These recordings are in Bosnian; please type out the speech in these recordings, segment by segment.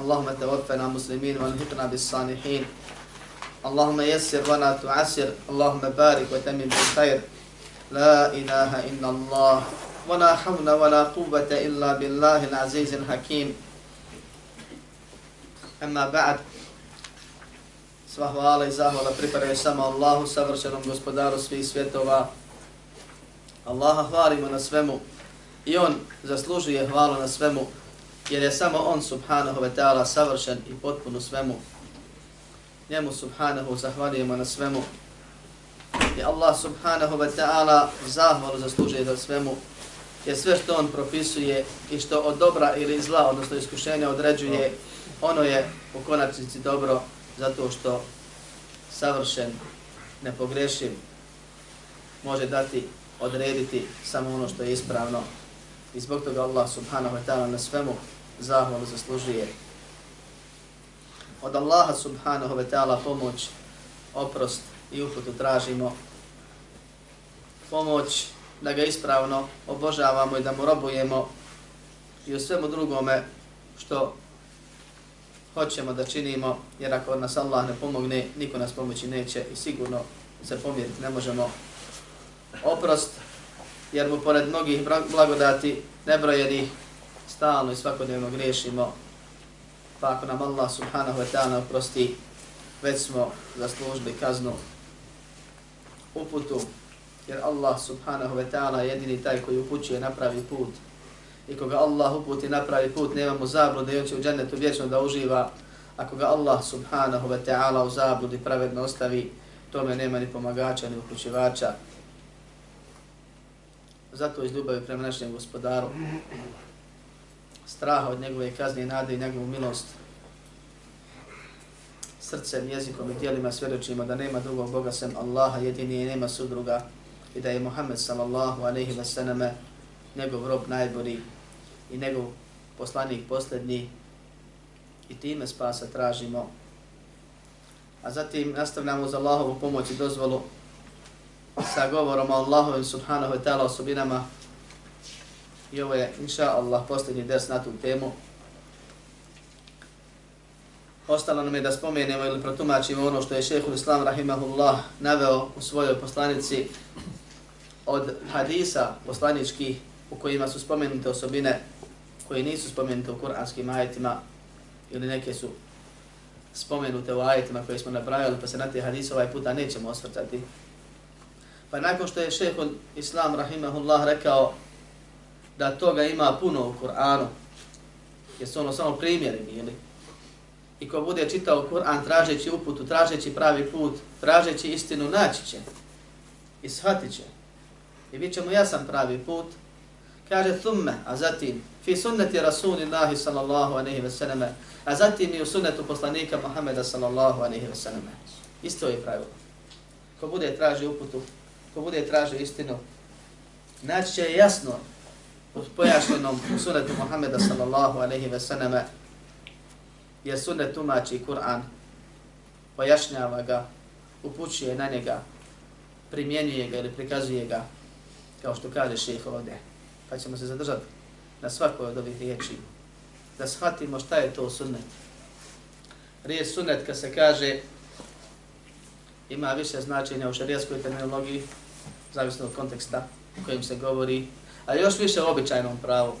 اللهم توفنا مسلمين والحقنا بالصالحين اللهم يسر ولا تعسر اللهم بارك وتمم بالخير لا إله إلا الله ولا حول ولا قوة إلا بالله العزيز الحكيم أما بعد Sva hvala i zahvala pripadaju samo Allahu, savršenom gospodaru svih svjetova. Allaha hvalimo na svemu i On zaslužuje hvalu na svemu jer je samo on subhanahu wa ta'ala savršen i potpuno svemu. Njemu subhanahu zahvalijemo na svemu. I Allah subhanahu wa ta'ala zahvalu zaslužuje za svemu. Jer sve što on propisuje i što od dobra ili zla, odnosno iskušenja određuje, ono je u konačnici dobro zato što savršen, nepogrešiv, može dati, odrediti samo ono što je ispravno. I zbog toga Allah subhanahu wa ta'ala na svemu zahvalu zaslužuje. Od Allaha subhanahu wa ta'ala pomoć, oprost i uputu tražimo. Pomoć da ga ispravno obožavamo i da mu robujemo i u svemu drugome što hoćemo da činimo, jer ako nas Allah ne pomogne, niko nas pomoći neće i sigurno se pomjeriti ne možemo. Oprost, jer mu pored mnogih blagodati nebrojenih stalno i svakodnevno griješimo, pa ako nam Allah subhanahu wa ta'ala oprosti, već smo zaslužili kaznu uputu, jer Allah subhanahu wa ta'ala je jedini taj koji upućuje napravi put. I koga Allah uputi napravi put, nema mu zablude i on će u džennetu vječno da uživa. Ako ga Allah subhanahu wa ta'ala u zabludi pravedno ostavi, tome nema ni pomagača ni uključivača. Zato iz ljubavi prema našem gospodaru straha od njegove kazne i nade i njegovu milost srcem, jezikom i dijelima svjedočimo da nema drugog Boga sem Allaha jedini i nema sudruga i da je Muhammed sallallahu aleyhi ve sallam njegov rob najbolji i njegov poslanik posljednji i time spasa tražimo. A zatim nastavljamo uz Allahovu pomoć i dozvolu sa govorom o Allahovim subhanahu wa ta'ala osobinama I ovo je, inša Allah, posljednji ders na tu temu. Ostalo nam je da spomenemo ili protumačimo ono što je šehhul Islam rahimahullah naveo u svojoj poslanici od hadisa poslaničkih u kojima su spomenute osobine koje nisu spomenute u kuranskim ajetima ili neke su spomenute u ajetima koje smo napravili pa se na te hadise ovaj puta nećemo osvrtati. Pa nakon što je šehhul Islam rahimahullah rekao da toga ima puno u Kur'anu, jer su ono samo primjeri bili. I ko bude čitao Kur'an tražeći uputu, tražeći pravi put, tražeći istinu, naći će i shvatit će. I bit će mu jasan pravi put. Kaže thumme, a zatim, fi sunneti Rasulillahi sallallahu aleyhi ve selleme, a zatim i u sunnetu poslanika Muhammeda sallallahu aleyhi ve selleme. Isto je pravilo. Ko bude tražio uputu, ko bude tražio istinu, naći će jasno pojašnjenom u sunetu Muhammeda sallallahu alaihi ve sallame, jer sunet tumači Kur'an, pojašnjava ga, upućuje na njega, primjenjuje ga ili prikazuje ga, kao što kaže šeheh ovdje. Pa ćemo se zadržati na svakoj od ovih riječi, da shvatimo šta je to sunnet. Riječ sunnet, kad se kaže, ima više značenja u šarijaskoj terminologiji, zavisno od konteksta u kojem se govori, a još više običajnom pravu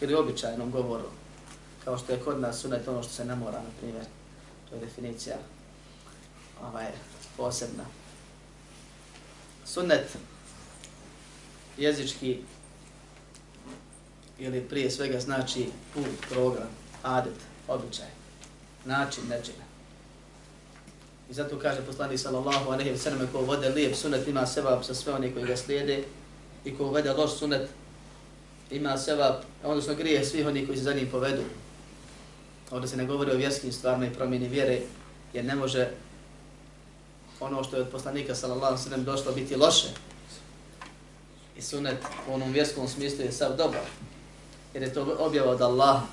ili običajnom govoru, kao što je kod nas sunet ono što se ne mora, na primjer, to je definicija. ovaj, posebna. Sunnet jezički ili prije svega znači put, program, adet, običaj, način nečega. I zato kaže poslanik sallallahu alejhi ve sellem ko vode lijep sunnet ima sevap sa sve oni koji ga slijede i ko uvede loš sunet ima sevap, odnosno grije svih onih koji se za njim povedu. Ovdje se ne govori o vjerskim stvarima i promjeni vjere, jer ne može ono što je od poslanika sallallahu alejhi došlo biti loše. I sunet u onom vjerskom smislu je sav dobar. Jer je to objava od Allaha.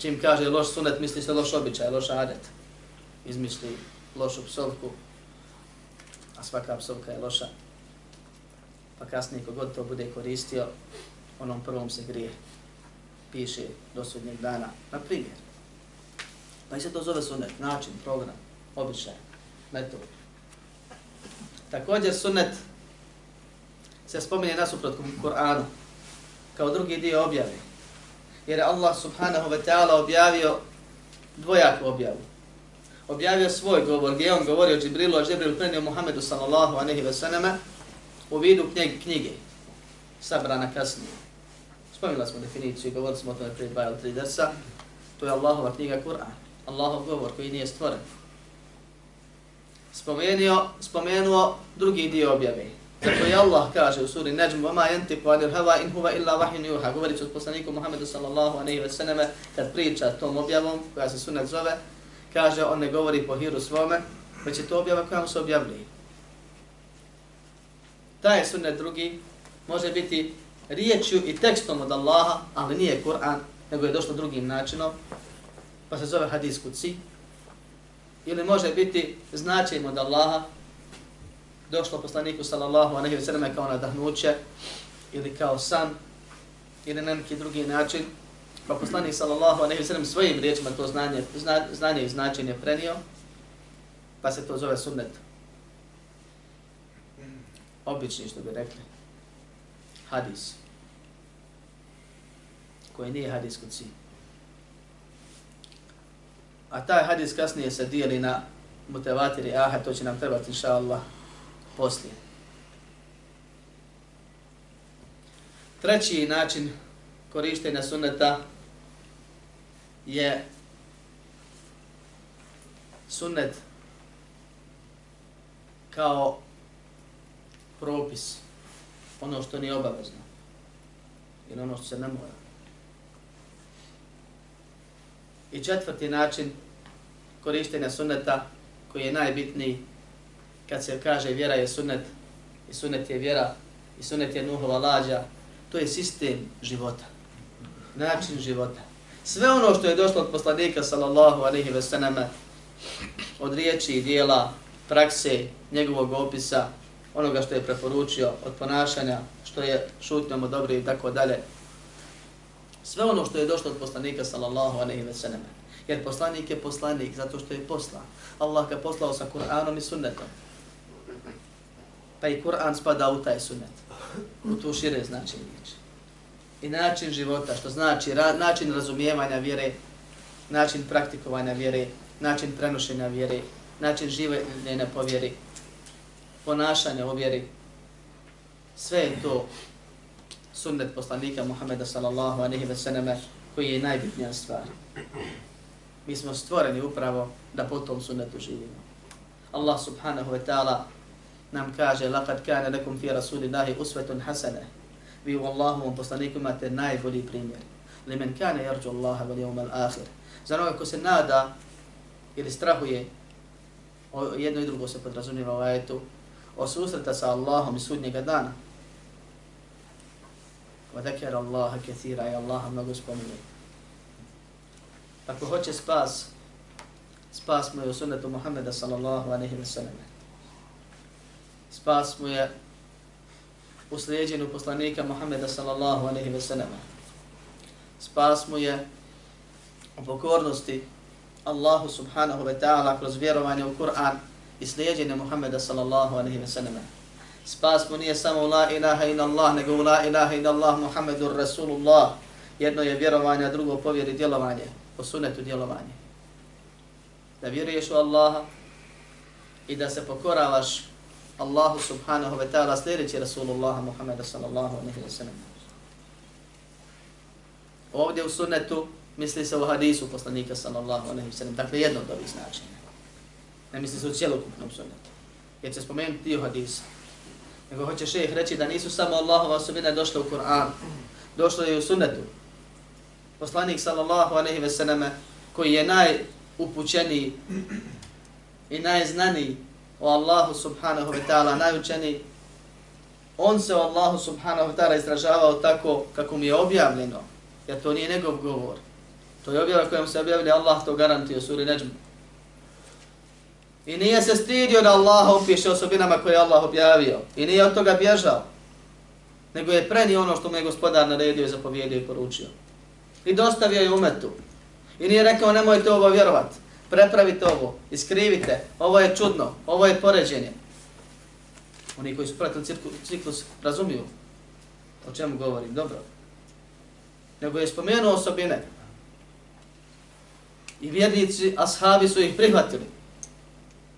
Čim kaže loš sunet, misli se loš običaj, loš adet. Izmišli lošu psovku, a svaka psovka je loša. Pa kasnije kogod to bude koristio, onom prvom se grije. Piše do sudnjeg dana. Na primjer. Pa i se to zove sunet, način, program, običaj, metod. Također sunet se spominje nasuprot Kur'anu kao drugi dio objave. Jer Allah subhanahu wa ta'ala objavio dvojaku objavu. Objavio svoj govor gdje on govorio Džibrilu, a Džibril prenio Muhammedu sallallahu anehi wa sallama u vidu knjige, knjige sabrana kasnije. Spomnila smo definiciju i govorili smo o tome prije dva ili tri desa. To je Allahova knjiga Kur'an. Allahov govor koji nije stvoren. Spomenuo, spomenuo drugi dio objave. Tako je Allah kaže u suri Najm وَمَا يَنْتِقُ عَنِ الْهَوَا إِنْ هُوَ إِلَّا وَحْيٌ يُوحَا Govorit od poslaniku Muhammedu sallallahu alaihi wa sallam kad priča tom objavom koja se sunet zove, kaže on ne govori po hiru svome, već je to objava koja mu se objavljuje. Taj sunnet drugi može biti riječju i tekstom od Allaha, ali nije Kur'an, nego je došlo drugim načinom, pa se zove hadis kuci, ili može biti značajem od Allaha, došlo poslaniku sallallahu alejhi ve selleme kao nadahnuće ili kao san ili na neki drugi način, pa poslanik sallallahu alejhi ve sellem svojim riječima to znanje, zna, znanje i značenje prenio, pa se to zove sunnet. Obični što bi rekli. Hadis. Koji nije hadis kod si. A taj hadis kasnije se dijeli na mutevatiri aha, to će nam trebati, inša Allah, poslije. Treći način korištenja sunneta je sunnet kao propis, ono što nije obavezno ili ono što se ne mora. I četvrti način korištenja sunneta koji je najbitniji kad se kaže vjera je sunnet i sunnet je vjera i sunnet je nuhova lađa, to je sistem života, način života. Sve ono što je došlo od poslanika sallallahu alaihi ve sallama, od riječi i dijela, prakse, njegovog opisa, onoga što je preporučio, od ponašanja, što je šutnjom odobrio i tako dalje. Sve ono što je došlo od poslanika sallallahu alaihi ve sellem. Jer poslanik je poslanik zato što je poslan. Allah ga poslao sa Kur'anom i sunnetom pa i Kur'an spada u taj sunnet. U tu šire znači riječi. I način života, što znači ra, način razumijevanja vjere, način praktikovanja vjere, način prenošenja vjere, način življenja po vjeri, ponašanja u vjeri. Sve je to sunnet poslanika Muhammeda sallallahu alaihi ve sallame koji je najbitnija stvar. Mi smo stvoreni upravo da po tom sunnetu živimo. Allah subhanahu wa ta'ala nam kaže laqad kana lakum fi rasulillahi uswatun hasana vi u wa poslaniku imate najbolji primjer لِمَنْ كَانَ يَرْجُ اللَّهَ wal الْآخِرِ za onoga ko se nada ili strahuje o jedno i drugo se podrazumijeva u ajetu od susreta sa Allahom i sudnjega dana. Wa dhakara Allaha kathira i Allaha mnogo spominje. Ako hoće spas spas mu je u sunnetu Muhammeda sallallahu alaihi wa sallam. Spas mu je u slijedjenju poslanika Muhammeda sallallahu alaihi wa sallam. Spas mu je u pokornosti Allahu subhanahu wa ta'ala kroz vjerovanje u Kur'an i slijedjenje Muhammeda sallallahu alaihi ve selleme. Spas mu nije samo la ilaha in Allah, nego la ilaha in Allah Muhammedur Rasulullah. Jedno je vjerovanje, a drugo povjeri djelovanje, po sunetu djelovanje. Da vjeruješ u Allaha, i da se pokoravaš Allahu subhanahu wa ta'ala sljedeći Rasulullah Muhammeda sallallahu alaihi wa sallam. Ovdje u sunnetu misli se u hadisu poslanika sallallahu alaihi wa sallam. Dakle, jedno od ovih značenja. Ne misli se u cijelokupnom sunnetu. Jer će spomenuti dio hadisa. Nego hoće šejih reći da nisu samo Allahova osobina došla u Kur'an. došla je u sunnetu. Poslanik sallallahu aleyhi ve sallame, koji je najupućeniji i najznaniji o Allahu subhanahu wa ta'ala, najučeniji, on se o Allahu subhanahu wa ta'ala izražavao tako kako mi je objavljeno, jer to nije njegov govor. To je objava kojom se objavlja Allah, to garantuje suri Neđmu. I nije se stidio da Allah opiše osobinama koje je Allah objavio. I nije od toga bježao. Nego je prenio ono što mu je gospodar naredio i zapovjedio i poručio. I dostavio je umetu. I nije rekao nemojte ovo vjerovati prepravite ovo, iskrivite, ovo je čudno, ovo je poređenje. Oni koji su pratili ciklus razumiju o čemu govorim, dobro. Nego je spomenuo osobine i vjernici, ashabi su ih prihvatili.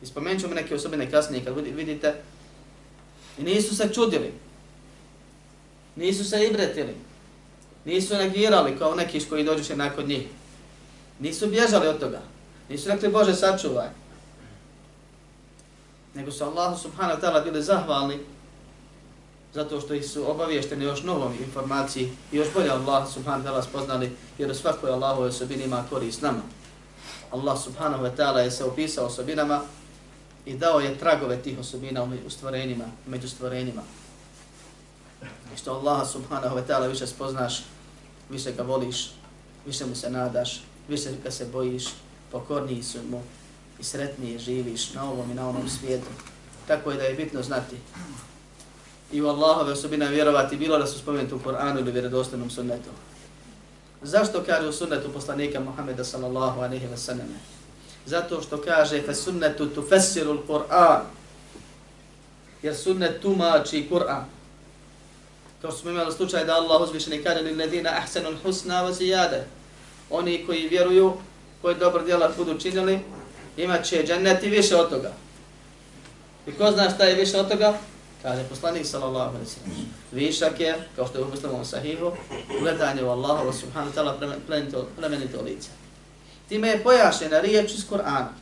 I spomenut ćemo neke osobine kasnije kad vidite. I nisu se čudili. Nisu se ibretili. Nisu negirali kao neki koji dođuše nakon njih. Nisu bježali od toga. Nisu rekli Bože sačuvaj. Nego su Allahu subhanahu wa ta'ala bili zahvalni zato što ih su obavješteni još novom informaciji i još bolje Allah subhanahu wa ta'ala spoznali jer u svakoj Allahove osobini ima korist nama. Allah subhanahu wa ta'ala je se opisao osobinama i dao je tragove tih osobina u stvorenjima, među stvorenjima. I što Allaha subhanahu wa ta'ala više spoznaš, više ga voliš, više mu se nadaš, više ga se bojiš, pokorniji su mu i sretnije živiš na ovom i na onom svijetu. Tako je da je bitno znati i u Allahove osobine vjerovati bilo da su spomenuti u Koranu ili vjerodostojnom sunnetu. Zašto kaže u sunnetu poslanika Muhammeda sallallahu alaihi wa sallam? Zato što kaže fe sunnetu tu fesiru Kur'an. Jer sunnet tumači Kur'an. Kao što smo imali slučaj da Allah uzvišeni kaže li ledina ahsanul husna wa zijade. Oni koji vjeruju koji dobro djela budu činili, imat će džennet i više od toga. I ko zna šta je više od toga? Kaže poslanik sallallahu alaihi sallam. Višak je, kao što je u muslimom sahihu, gledanje u Allahu subhanahu ta'ala plemenito lice. Time je pojašnjena riječ iz Korana.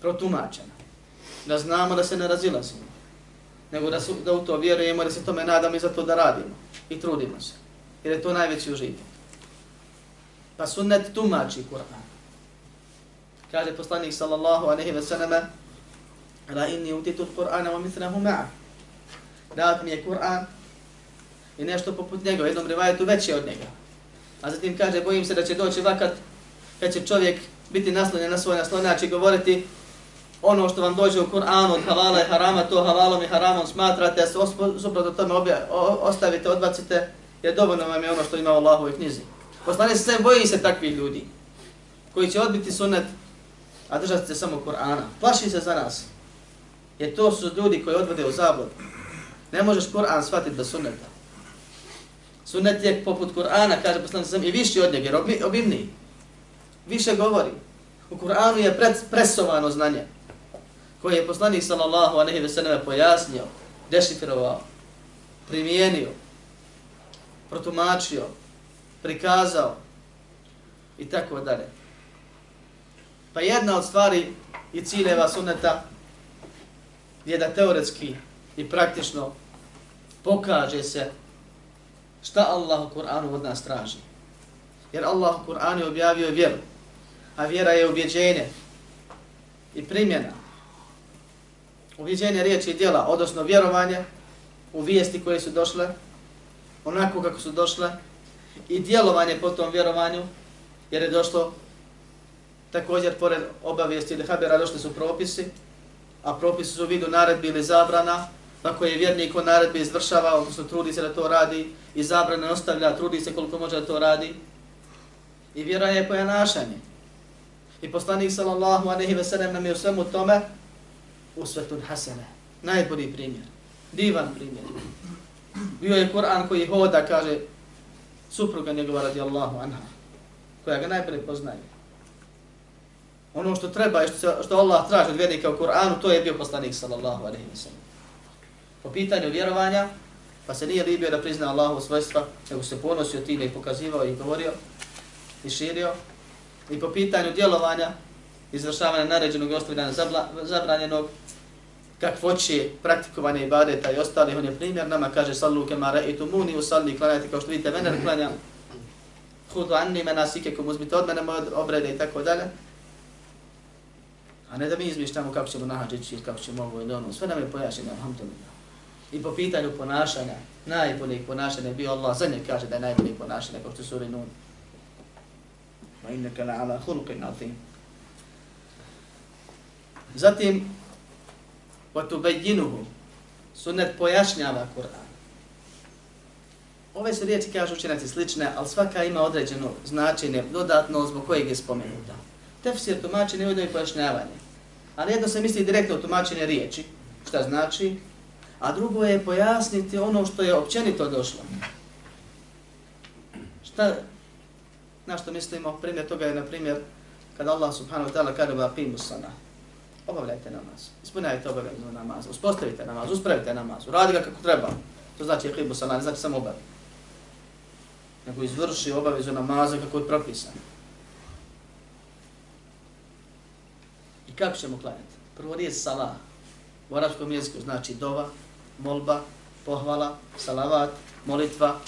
Protumačena. Da znamo da se ne razilazimo. Nego da, su, da u to vjerujemo, da se tome nadamo i za to da radimo. I trudimo se. Jer je to najveći užitak. Pa sunnet tumači Kur'an. Kaže poslanik sallallahu aleyhi ve selleme Ala inni utitul Kur'ana wa mithnahu ma'a. Dat mi je Kur'an i nešto poput njega, u jednom rivajetu veće od njega. A zatim kaže, bojim se da će doći vakat kad će čovjek biti naslonjen na svoj naslonjač i govoriti ono što vam dođe u Kur'anu od havala i harama, to halalom i haramom smatrate, a se suprotno tome obja, ostavite, odbacite, jer dovoljno vam je ono što ima u Allahovoj knjizi. Poslanik se boji se takvih ljudi koji će odbiti sunnet, a držati se samo Kur'ana. Plaši se za nas. Jer to su ljudi koji odvode u zabod. Ne možeš Kur'an shvatiti bez sunneta. Sunnet je poput Kur'ana, kaže poslanik sam, i viši od njega, jer obimniji. Više govori. U Kur'anu je pred, presovano znanje koje je poslanik sallallahu alejhi ve sellem pojasnio, dešifrovao, primijenio, protumačio, prikazao i tako dalje. Pa jedna od stvari i ciljeva sunneta je da teoretski i praktično pokaže se šta Allah u Kur'anu od nas traži. Jer Allah u Kur'anu je objavio vjeru, a vjera je ubjeđenje i primjena. Ubjeđenje riječi i djela, odnosno vjerovanje u vijesti koje su došle, onako kako su došle, i djelovanje po tom vjerovanju, jer je došlo također pored obavijesti ili habera došli su propisi, a propisi su u vidu naredbi ili zabrana, pa koje je vjernik on naredbe izvršava, odnosno trudi se da to radi, i zabrane ostavlja, trudi se koliko može da to radi. I vjera je pojenašanje. I poslanik sallallahu alejhi ve sellem nam je u svemu tome usvetun hasene. Najbolji primjer. Divan primjer. Bio je Kur'an koji hoda, kaže, supruga njegova radijallahu anha, koja ga najprej poznaje. ono što treba i što, što Allah traži od vjernika u Kur'anu, to je bio poslanik sallallahu alejhi ve sallam. Po pitanju vjerovanja, pa se nije libio da prizna Allahu svojstva, nego se ponosio time i pokazivao i govorio i širio. I po pitanju djelovanja, izvršavanja naređenog i ostavljanja zabranjenog, kakvoće praktikovanja ibadeta i ostalih, on je primjer nama, kaže sallu kemara i tu muni usalli, klanjati kao što vidite, mene klanja, hudu anni menasike, kom uzmite od mene moje obrede i tako dalje. A ne da mi izmišljamo kako ćemo nahađići, kako ćemo ovo ili ono. Sve nam je pojašnjeno, alhamdulillah. I po pitanju ponašanja, najboljih ponašanja je bio Allah, za njeg kaže da je najboljih ponašanja, kao što suri Nun. Ma innaka la ala hulukin azim. Zatim, wa tubayyinuhu, sunnet pojašnjava Kur'an. Ove se riječi kažu učenjaci slične, ali svaka ima određeno značenje dodatno zbog kojeg je spomenuta. Tefsir tumačenje ujedno i pojašnjavanje. Ali jedno se misli direktno tumačenje riječi, šta znači, a drugo je pojasniti ono što je općenito došlo. Šta, na što mislimo, primjer toga je, na primjer, kada Allah subhanahu wa ta'ala kada va pimu sana, obavljajte namaz, ispunjajte obavezu namaz, uspostavite namaz, uspravite namaz, uradi ga kako treba. To znači je klibu sana, ne znači samo obavi. Nego izvrši obavezu namaza kako je propisano. I kako ćemo klanjati? Prvo riječ salah. U arabskom jeziku znači dova, molba, pohvala, salavat, molitva.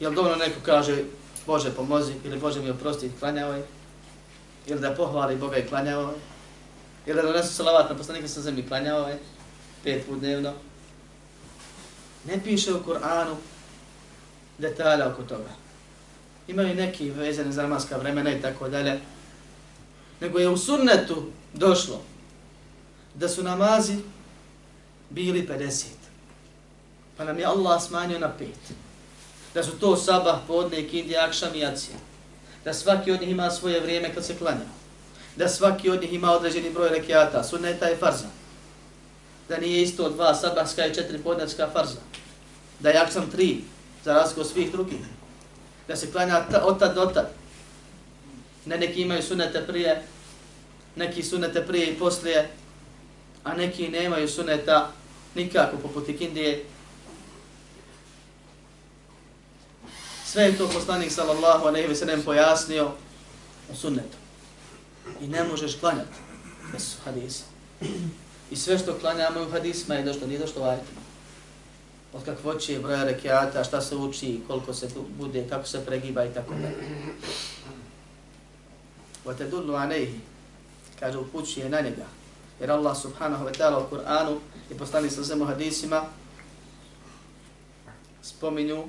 Jel dobro neko kaže Bože pomozi ili Bože mi oprosti, klanjao je. Ili da pohvali Boga i klanjao je. Ili da donesu salavat na poslanika sa zemlji, klanjao je. Pet put dnevno. Ne piše u Kur'anu detalja oko toga. Imaju neki vezani za namaska vremena i tako dalje nego je u sunnetu došlo da su namazi bili 50. Pa nam je Allah smanjio na pet. Da su to sabah, podne, kindi, akšam i acija. Da svaki od njih ima svoje vrijeme kad se klanja. Da svaki od njih ima određeni broj rekiata, sunneta i farza. Da nije isto dva sabahska i četiri podnevska farza. Da je akšam tri, za razliku od svih drugih. Da se klanja od tad do tad. Ne neki imaju sunete prije neki sunete prije i poslije, a neki nemaju suneta nikako poput ikindije. Sve je to poslanik sallallahu alejhi ve sellem pojasnio u sunnetu. I ne možeš klanjati bez hadisa. I sve što klanjamo u hadisma je došlo, nije došlo ajetima. Od kakvoće, broja rekiata, šta se uči, koliko se bude, kako se pregiba i tako dalje. Wa tadullu alayhi kaže upućuje na njega. Jer Allah subhanahu wa ta'ala u Kur'anu i poslani sa svemu hadisima spominju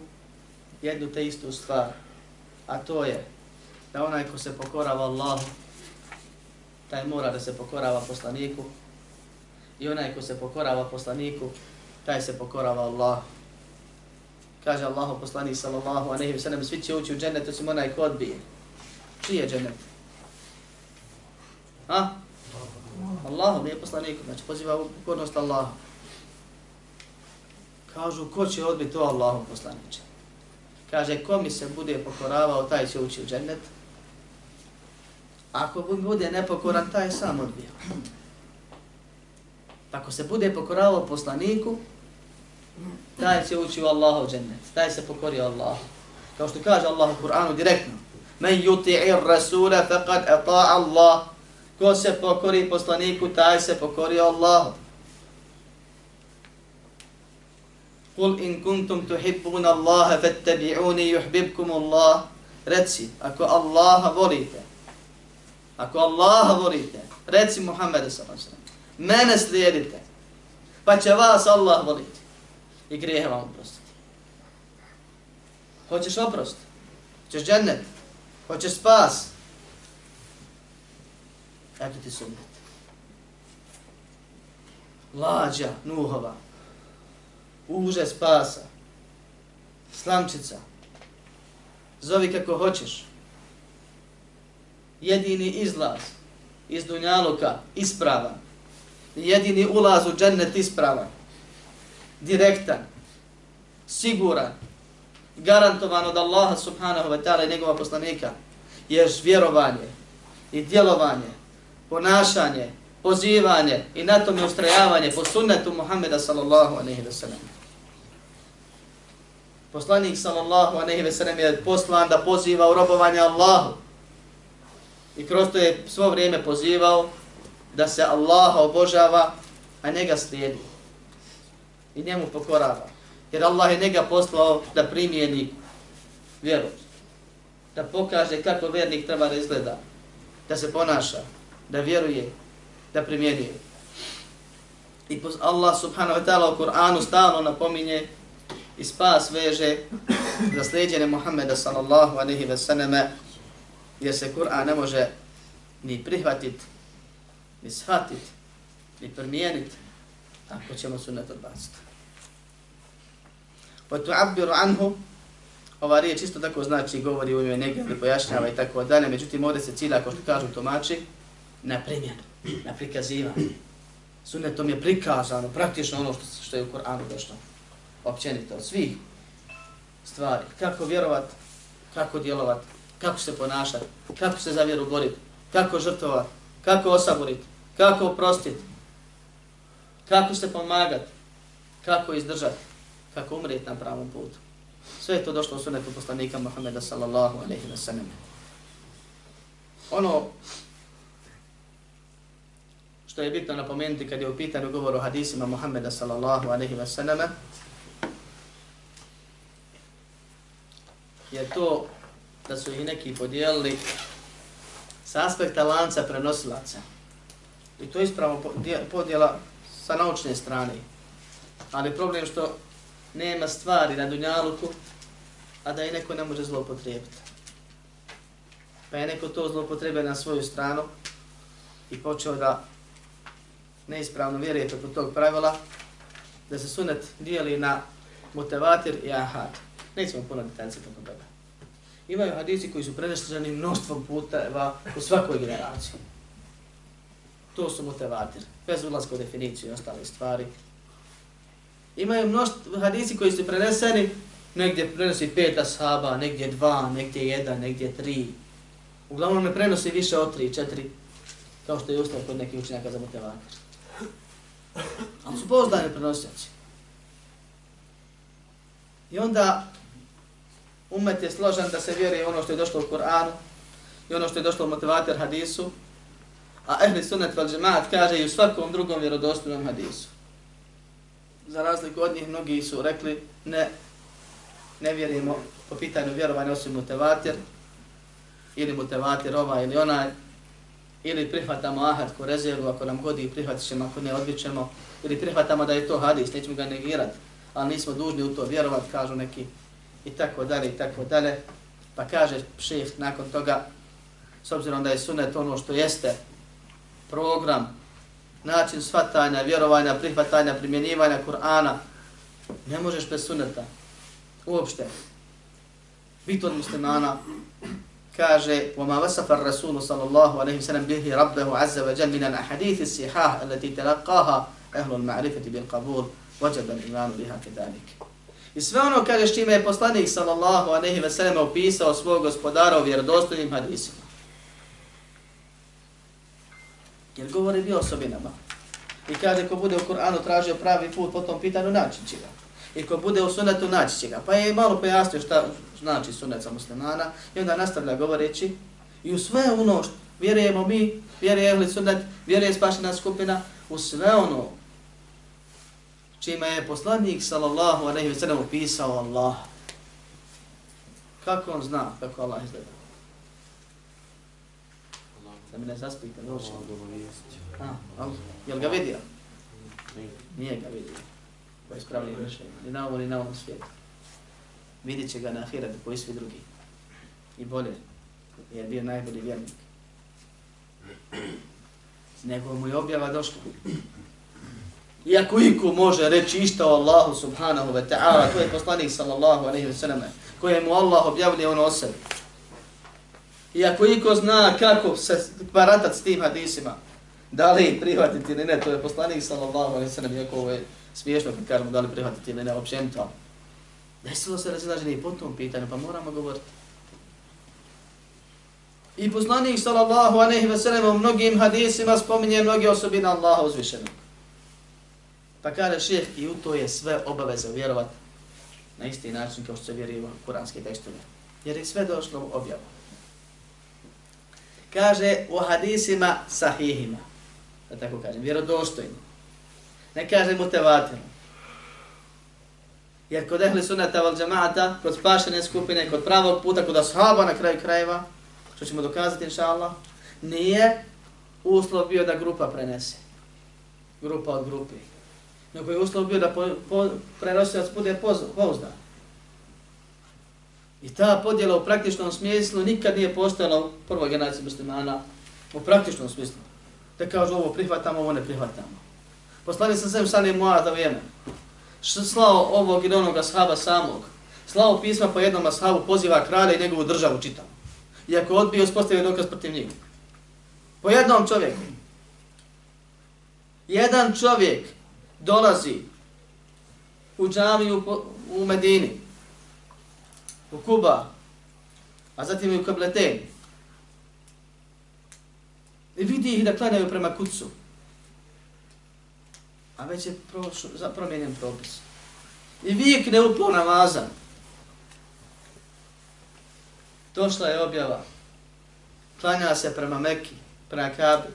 jednu te istu stvar. A to je da onaj ko se pokorava Allahu, taj mora da se pokorava poslaniku. I onaj ko se pokorava poslaniku, taj se pokorava Allahu. Kaže Allahu poslanik sallallahu a nehi sallam, svi će ući u džennet, osim onaj ko odbije. Čiji je džennet? Ha? Allahu nije poslanik, znači poziva u pokornost Allahu. Kažu, ko će odbiti to Allahu poslaniče? Kaže, ko mi se bude pokoravao, taj će ući u džennet. Ako bude nepokoran, taj sam odbija. Ako se bude pokoravao poslaniku, taj će ući u Allahu džennet. Taj se pokori Allahu. Kao što kaže Allah u Kur'anu direktno. Men yuti'ir rasula faqad ata'a Allah. Ko se pokori poslaniku, taj se pokori Allahu. Kul in kuntum tuhibbuna Allaha fattabi'uni yuhibbukum Allah. Reci, ako Allaha volite, ako Allaha volite, reci Muhammedu sallallahu alejhi ve sellem, mene slijedite, pa će vas Allah voliti i grijehe vam oprostiti. Hoćeš oprost? Hoćeš džennet? Hoćeš spas? Eto ti sunnet. Lađa, nuhova, uže spasa, slamčica, zovi kako hoćeš. Jedini izlaz iz Dunjaluka ispravan. Jedini ulaz u džennet ispravan. Direktan, siguran, garantovan od Allaha subhanahu wa ta'ala i njegova poslanika. Jer vjerovanje, i djelovanje, ponašanje, pozivanje i na tome ustrajavanje po sunnetu Muhammeda sallallahu aleyhi ve sellem. Poslanik sallallahu aleyhi ve sellem je poslan da poziva u robovanje Allahu. I kroz to je svo vrijeme pozivao da se Allaha obožava, a njega slijedi. I njemu pokorava. Jer Allah je njega poslao da primijeni vjeru. Da pokaže kako vjernik treba da izgleda. Da se ponaša. Da vjeruje. Da primjenjuje. I Allah subhanahu wa ta'ala u Kur'anu stalno napominje i spas veže za slijedjene Muhammeda sallallahu alaihi ve sallame jer se Kur'an ne može ni prihvatit, ni shvatit, ni promijenit ako ćemo sunnet odbaciti. Pa tu anhu, ova riječ isto tako znači govori u ime negdje, pojašnjava i tako dalje, međutim ovdje se cilja, ako što kažu tumači, na primjenu, na prikazivanje. Sunnetom je prikazano praktično ono što, što je u Koranu došlo općenito od svih stvari. Kako vjerovat, kako djelovat, kako se ponašat, kako se za vjeru borit, kako žrtovat, kako osaborit, kako oprostit, kako se pomagat, kako izdržat, kako umrijet na pravom putu. Sve je to došlo u sunetu poslanika Muhammeda sallallahu alaihi wa sallam. Ono što je bitno napomenuti kad je u pitanju govor o hadisima Muhammeda sallallahu alaihi wa sallama, je to da su ih neki podijelili sa aspekta lanca prenosilaca. I to je ispravno podjela sa naučne strane. Ali problem što nema stvari na dunjaluku, a da i neko ne može zlopotrijebiti. Pa je neko to zlopotrebe na svoju stranu i počeo da neispravno vjeruje preko tog pravila, da se sunet dijeli na mutevatir i ahad. Nećemo puno detaljice preko toga. Imaju hadisi koji su prenešteni mnoštvom puteva u svakoj generaciji. To su mutevatir, bez ulazka u definiciju i ostale stvari. Imaju mnoštvo hadisi koji su preneseni, negdje prenosi pet ashaba, negdje dva, negdje jedan, negdje tri. Uglavnom ne prenosi više od tri, četiri, kao što je ustav kod nekih učenjaka za mutevatir. Ali su pozdani prenosioci. I onda umet je složen da se vjeruje ono što je došlo u Koranu i ono što je došlo u motivator hadisu, a ehli sunnet val džemaat kaže i u svakom drugom vjerodostojnom hadisu. Za razliku od njih, mnogi su rekli ne, ne vjerujemo po pitanju vjerovanja osim motivator, ili motivator ovaj ili onaj, ili prihvatamo ahad ko rezervu, ako nam godi prihvatit ćemo, ako ne odbićemo, ili prihvatamo da je to hadis, nećemo ga negirati, ali nismo dužni u to vjerovati, kažu neki, i tako dalje, i tako dalje. Pa kaže šef nakon toga, s obzirom da je sunet ono što jeste program, način svatanja, vjerovanja, prihvatanja, primjenjivanja Kur'ana, ne možeš bez suneta. Uopšte. Bit od muslimana, kaže وما وصف الرسول صلى الله عليه وسلم به ربه عز وجل من الاحاديث الصحاح التي تلقاها اهل المعرفه بالقبول وجب الايمان بها كذلك I sve ono kaže što je poslanik sallallahu alejhi ve sellem opisao svog gospodara u vjerodostojnim hadisima. Jer govori bi osobinama. I kaže ko bude u Kur'anu tražio pravi put po tom pitanju naći će ga. I ko bude u sunetu naći će ga. Pa je malo pojasnio šta znači sunet za muslimana. I onda nastavlja govoreći i u sve ono što vjerujemo mi, vjeruje ehli sunet, vjeruje spašena skupina, u sve ono čime je poslanik sallallahu alejhi ve sellem opisao Allah. Kako on zna kako Allah izgleda? Da mi ne zaspite noći. A, jel ga vidio? Nije ga vidio. Ko je spravljen mišljenje. Ni na ovom, ni na ovom svijetu. Vidjet će ga na ahiratu koji svi drugi. I bolje. Jer bio najbolji vjernik. Nego mu je objava došla. Iako iko može reći išta o Allahu subhanahu wa ta'ala, to je poslanik sallallahu alaihi wa sallam, koje mu Allah objavlja ono o sebi. Iako iko zna kako se baratat s tim hadisima, da li prihvatiti ili ne, to je poslanik sallallahu alaihi wa sallam, iako ovo je smiješno kad kažemo da li prihvatiti ili ne, općenito. Desilo se razilaženje znači, i po tom pitanju, pa moramo govoriti. I poslanik sallallahu alejhi ve sellem u mnogim hadisima spominje mnoge osobine Allaha uzvišenog. Pa kaže šeheh, i u to je sve obaveza vjerovat na isti način kao što se vjeruje u kuranske tekstove. Jer je sve došlo u objavu. Kaže u hadisima sahihima, da tako kažem, vjerodostojno. Ne kaže mutevatir. Jer kod ehli sunata val džamaata, kod spašene skupine, kod pravog puta, kod ashaba na kraju krajeva, što ćemo dokazati, inša Allah, nije uslov bio da grupa prenese. Grupa od grupi. Nego je uslov bio da po, po, prenosilac bude pouzdan. I ta podjela u praktičnom smislu nikad nije postojala u prvoj generaciji muslimana, u praktičnom smislu. Da kažu ovo prihvatamo, ovo ne prihvatamo. Poslani sam sem moja Muada u Jemen. Slao ovog ili onog ashaba samog. Slao pisma po jednom ashabu, poziva kralja i njegovu državu čitam. Iako odbio, spostavio dokaz protiv njih. Po jednom čovjeku. Jedan čovjek dolazi u džamiju u Medini, u Kuba, a zatim i u Kableten. I vidi ih da klanjaju prema kucu. A već je prošlo, za promijenjen propis. I vikne u pol namazan. Došla je objava. Klanja se prema Mekki, prema Kabi.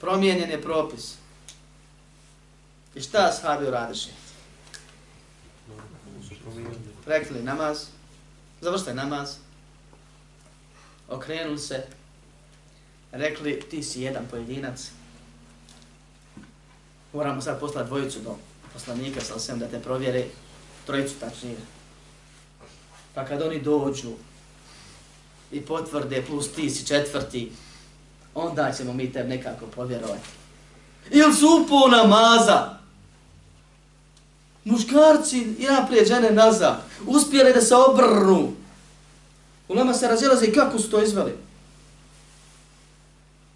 Promijenjen je propis. I šta sahabi uradiše? Rekli namaz, završite namaz, okrenuli se, rekli ti si jedan pojedinac, moramo sad poslati dvojicu do poslanika sa osvijem da te provjere, trojicu tačnije. Pa kad oni dođu i potvrde plus ti si četvrti, onda ćemo mi te nekako povjerovati. Ili su upo namaza? Muškarci i naprijed žene nazad. Uspjeli da se obrnu. U nama se razilaze kako su to izveli.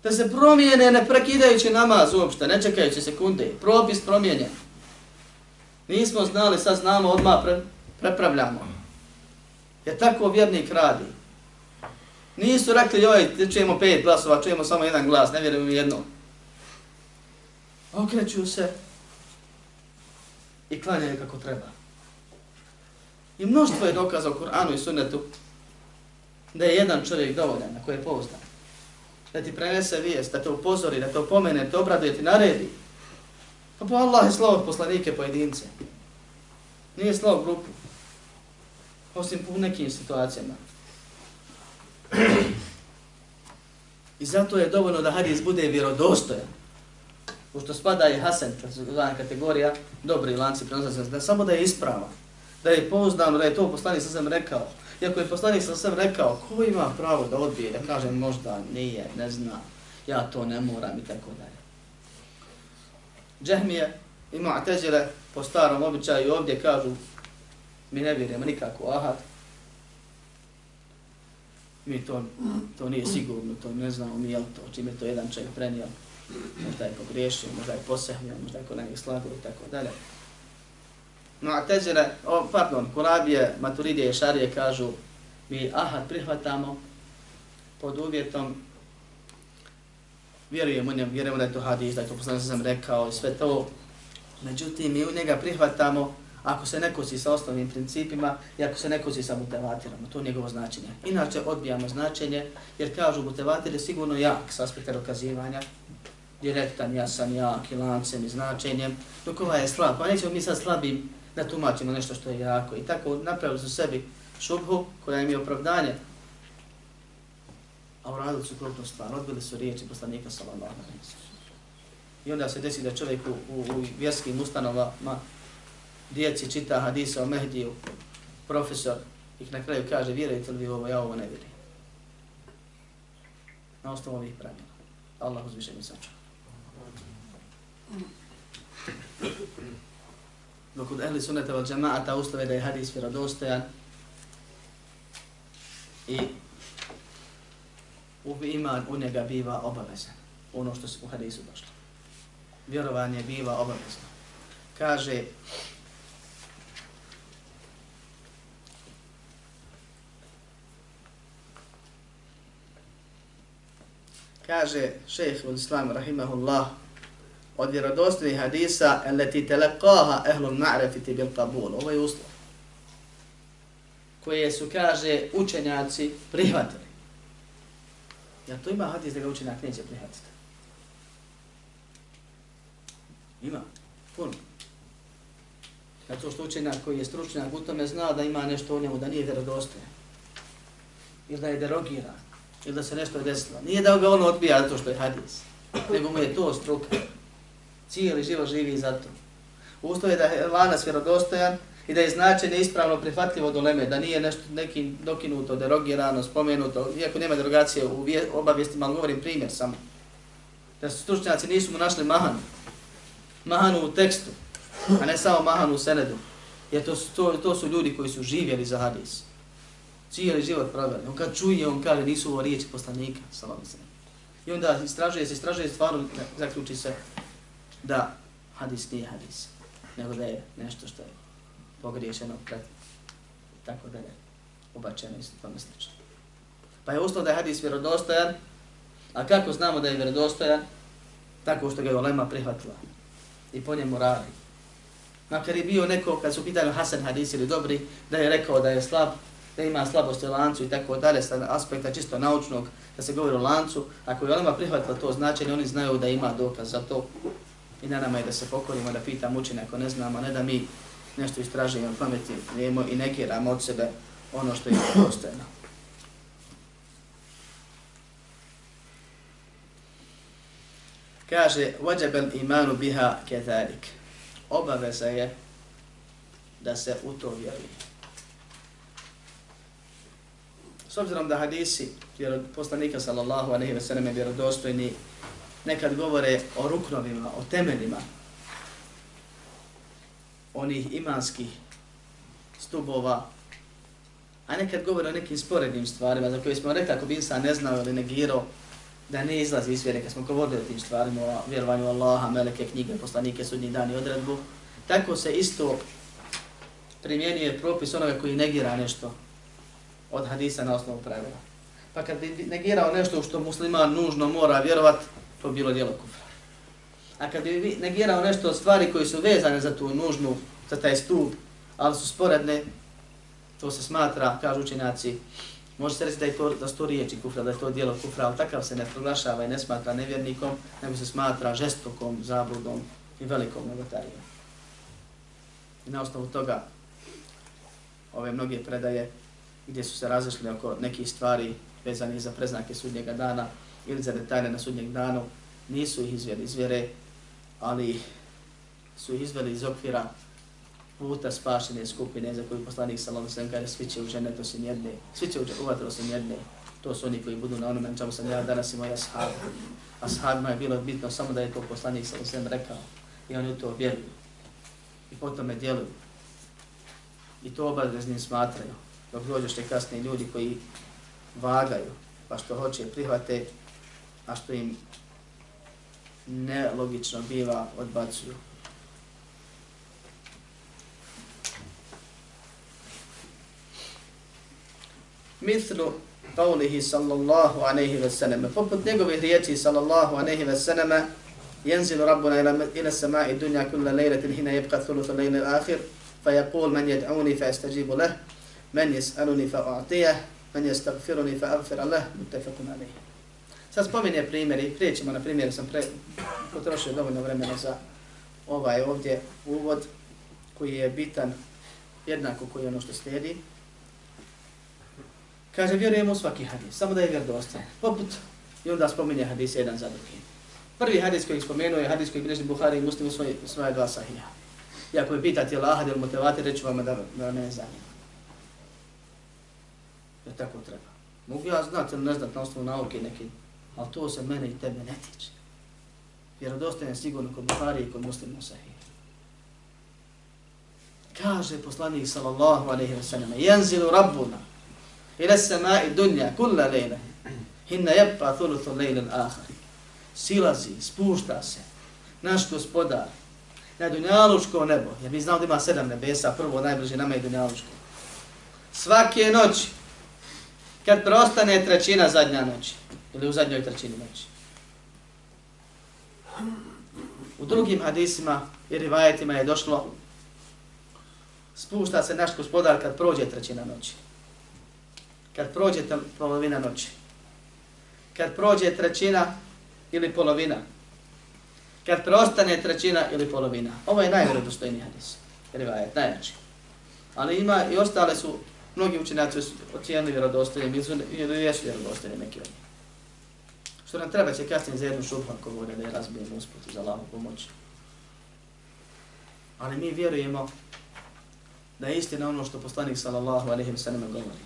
Da se promijene ne prekidajući namaz uopšte, ne čekajući sekunde. Propis promijenjen. Nismo znali, sad znamo, odmah pre, prepravljamo. Jer tako vjernik radi. Nisu rekli, joj, čujemo pet glasova, čujemo samo jedan glas, ne vjerujem jedno. Okreću se, i klanjaju kako treba. I mnoštvo je dokaza u Kur'anu i sunnetu da je jedan čovjek dovoljan na koje je pouzdan. Da ti prenese vijest, da te upozori, da te opomene, da te obraduje, ti naredi. Pa po Allah je slovo poslanike pojedince. Nije slovo grupu. Osim u nekim situacijama. I zato je dovoljno da hadis bude vjerodostojan pošto spada i Hasan, zvana kategorija, dobri lanci prenosa, da samo da je isprava, da je pouzdano, da je to poslanik sa rekao. Iako je poslanik sa sam rekao, ko ima pravo da odbije, da kaže možda nije, ne zna, ja to ne moram i tako dalje. Džehmije i Mu'tezile po starom običaju ovdje kažu, mi ne vjerujemo nikako ahad, mi to, to nije sigurno, to ne znamo mi je to, čim je to jedan čovjek prenio, možda je pogriješio, možda je posehnio, možda je kod njega slago i tako dalje. No, o, pardon, Kurabije, Maturidije i Šarije kažu, mi ahad prihvatamo pod uvjetom, vjerujemo u njem, vjerujemo da je to hadis, da je to poslanik sam rekao i sve to, međutim, mi u njega prihvatamo ako se ne kosi sa osnovnim principima i ako se ne kosi sa mutevatirom, to je njegovo značenje. Inače, odbijamo značenje, jer kažu mutevatir je sigurno jak s aspekta dokazivanja, direktan, jasan, jak i lancem i značenjem, dok ovaj je slab. Pa nećemo mi sad slabim da tumačimo nešto što je jako. I tako napravili su sebi šubhu koja im je opravdanje. A uradili su krupnu stvar, odbili su riječi poslanika sallallahu alaihi I onda se desi da čovjek u, u, u vjerskim ustanovama djeci čita hadisa o Mehdiju, profesor, ih na kraju kaže, vjerujete li vi ovo, ja ovo ne vjerujem. Na osnovu ovih pravila. Allah uzviše mi sačuva dok od ehli sunnata val džemaata uslove da je hadis vjerodostojan i u iman u njega biva obavezan, ono što se u hadisu došlo. Vjerovanje biva obavezno. Kaže, kaže šejh Islam rahimahullah od vjerodostojnih hadisa allati talaqaha ahlu al-ma'rifati bil qabul. Ovo je uslov koje su, kaže, učenjaci prihvatili. Ja to ima hadis da ga učenjak neće prihvatiti. Ima. Puno. Zato što učenjak koji je stručnjak u tome zna da ima nešto u njemu, da nije vjerodostojan. Ili da je derogiran. Ili da se nešto desilo. Nije da ga ono odbija zato što je hadis. Nego mu je to struka. Cijeli život živi za to. Uslov je da je lanas vjerodostojan i da je značenje ispravno prihvatljivo do leme, da nije nešto neki dokinuto, derogirano, spomenuto, iako nema derogacije u obavijestima, ali govorim primjer samo. Da su stručnjaci nisu mu našli mahanu. Mahanu u tekstu, a ne samo mahanu u senedu. Jer to su, to, to su ljudi koji su živjeli za hadis. Cijeli život pravili. On kad čuje, on kaže, nisu ovo riječi poslanika, salam se. I onda istražuje se, istražuje stvarno, zaključi se da hadis nije hadis, nego da je nešto što je pogriješeno pred tako da je ubačeno isto tome slično. Pa je uslov da je hadis vjerodostojan, a kako znamo da je vjerodostojan? Tako što ga je Olema prihvatila i po njemu radi. Makar je bio neko, kad su pitali Hasan hadis ili dobri, da je rekao da je slab, da ima slabost u lancu i tako dalje, sa aspekta čisto naučnog, da se govori o lancu, ako je Olema prihvatila to značenje, oni znaju da ima dokaz za to. I na nama je da se pokorimo, da pitamo učine ako ne znamo, ne da mi nešto istražujemo pametimo i negiramo od sebe ono što je postojeno. Kaže, vađabel imanu biha ketalik. Obaveza je da se u to vjeruje. S obzirom da hadisi poslanika sallallahu alaihi ve sellem vjerodostojni nekad govore o ruknovima, o temeljima onih imanskih stubova, a nekad govore o nekim sporednim stvarima za koje smo rekli ako bi insan ne znao ili negirao da ne izlazi iz vjere, kad smo govorili o tim stvarima, o vjerovanju Allaha, meleke, knjige, poslanike, sudnji dan i odredbu, tako se isto primjenjuje propis onoga koji negira nešto od hadisa na osnovu pravila. Pa kad bi negirao nešto što musliman nužno mora vjerovat, to bilo djelo kufra. A kad bi negirao nešto od stvari koje su vezane za tu nužnu, za taj stup, ali su sporedne, to se smatra, kažu učenjaci, može se reći da je to, da to riječi kufra, da je to djelo kufra, ali takav se ne proglašava i ne smatra nevjernikom, nego se smatra žestokom, zabludom i velikom novotarijom. I na osnovu toga, ove mnoge predaje, gdje su se razišli oko nekih stvari vezani za preznake sudnjega dana ili za detalje na sudnjeg danu, nisu ih izveli iz vjere, ali su izveli iz okvira puta spašene skupine za koju poslanik sallallahu alejhi ve sellem kaže svi će u džennet osim jedne, svi će u vatru osim jedne. To su oni koji budu na onome čemu sam ja danas i moja ashab. Ashabima je bilo bitno samo da je to poslanik sallallahu alejhi ve sellem rekao i oni u to vjeruju. I potom me djeluju. I to obaveznim smatraju. Dok dođeš te kasni ljudi koji vagaju, pa što hoće prihvate, a što im nelogično biva odbacuju. Mithlu qawlihi sallallahu alayhi wa sallam. Poput njegovih riječi sallallahu alayhi wa sallam, ينزل ربنا إلى السماء الدنيا كل ليلة حين يبقى ثلث الليل الآخر فيقول من يدعوني فأستجيب له من يسألني فأعطيه من يستغفرني فأغفر له متفق عليه Sad spominje primjer i prije ćemo na primjer, sam pre, potrošio dovoljno vremena za ovaj ovdje uvod koji je bitan jednako koji je ono što slijedi. Kaže, vjerujemo u svaki hadis, samo da je vjerodostan. Poput, i onda spominje hadis jedan za drugim. Prvi hadis koji spomenuo je hadis koji bilježi Buhari i Muslim u svoje, svoje dva sahija. I ako je pitati ahad ili motivati, reću vam da, da ne zanima. Jer tako treba. Mogu ja znati ili ne znati na osnovu nauke neki ali to se mene i tebe ne tiče. Vjerodostajan je sigurno kod Buhari i kod muslima sahih. Kaže poslanik sallallahu alaihi wa sallam, jenzilu rabbuna ila samai dunja kulla lejla, hinna jebpa thuluthu lejla l'ahari. Silazi, spušta se, naš gospodar, na dunjalučko nebo, jer mi znamo da ima sedam nebesa, prvo najbliže nama je dunjalučko. Svake noći, kad prostane trećina zadnja noći, ili u zadnjoj trećini noći. U drugim hadisima i rivajetima je došlo spušta se naš gospodar kad prođe trećina noći. Kad prođe polovina noći. Kad prođe trećina ili polovina. Kad preostane trećina ili polovina. Ovo je najvredostojniji hadis. Rivajet, najjači. Ali ima i ostale su, mnogi učenjaci su ocijenili vjerodostojnim ili jesu vjerodostojni neki od njih. Što nam treba će kasnije za jednu šupu ako vode da je razbijemo usput za Allahu pomoć. Ali mi vjerujemo da je istina ono što poslanik sallallahu alaihi wa sallam govori.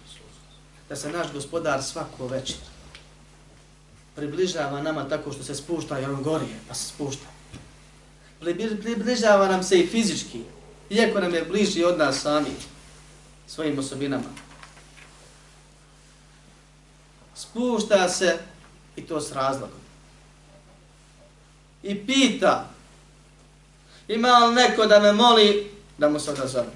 Da se naš gospodar svako večer približava nama tako što se spušta i on gorije, pa se spušta. Približava nam se i fizički, iako nam je bliži od nas sami, svojim osobinama. Spušta se i to s razlogom. I pita, ima li neko da me moli da mu se odazove?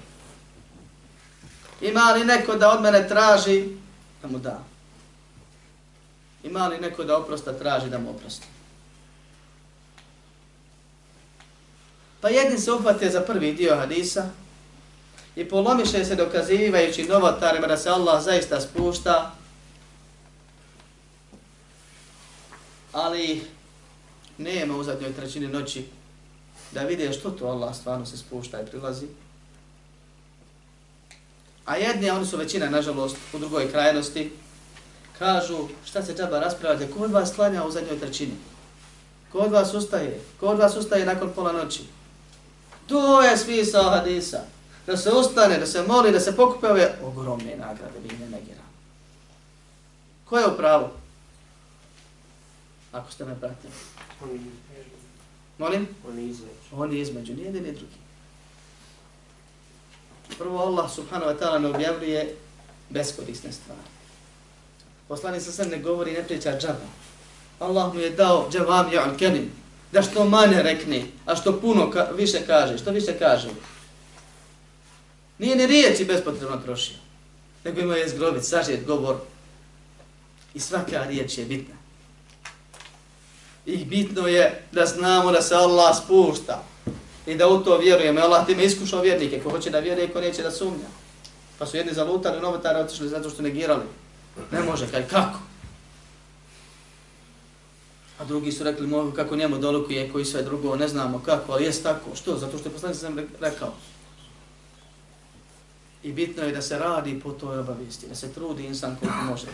Ima li neko da od mene traži da mu da? Ima li neko da oprosta traži da mu oprosti? Pa jedni se uhvate za prvi dio hadisa i polomiše se dokazivajući novotarima da se Allah zaista spušta, ali nema u zadnjoj trećini noći da vide što to Allah stvarno se spušta i prilazi. A jedni, oni su većina, nažalost, u drugoj krajnosti, kažu šta se džaba raspravljate, ko od vas klanja u zadnjoj trećini? Ko od vas ustaje? Ko od vas ustaje nakon pola noći? To je smisao hadisa. Da se ustane, da se moli, da se pokupe ove ogromne nagrade, vi ne negira. Ko je u pravu? Ako ste me pratili. Molim? Oni između. Oni između, nije ni drugi. Prvo Allah subhanahu wa ta'ala ne objavljuje beskorisne stvari. Poslani sa sve ne govori, ne priča džaba. Allah mu je dao džavam ja al kenim. Da što manje rekne, a što puno ka više kaže, što više kaže. Nije ni riječi bespotrebno trošio. Nego ima je zgrobit, sažet govor. I svaka riječ je bitna. I bitno je da znamo da se Allah spušta i da u to vjerujemo. Allah time iskušao vjernike, ko hoće da vjeruje, ko neće da sumnja. Pa su jedni zalutali, novotari otišli zato što negirali. Ne može, kaj, kako? A drugi su rekli, mogu kako njemu dolukuje, koji sve drugo, ne znamo kako, ali jest tako. Što? Zato što je poslanik sam rekao. I bitno je da se radi po toj obavijesti, da se trudi insan koliko može.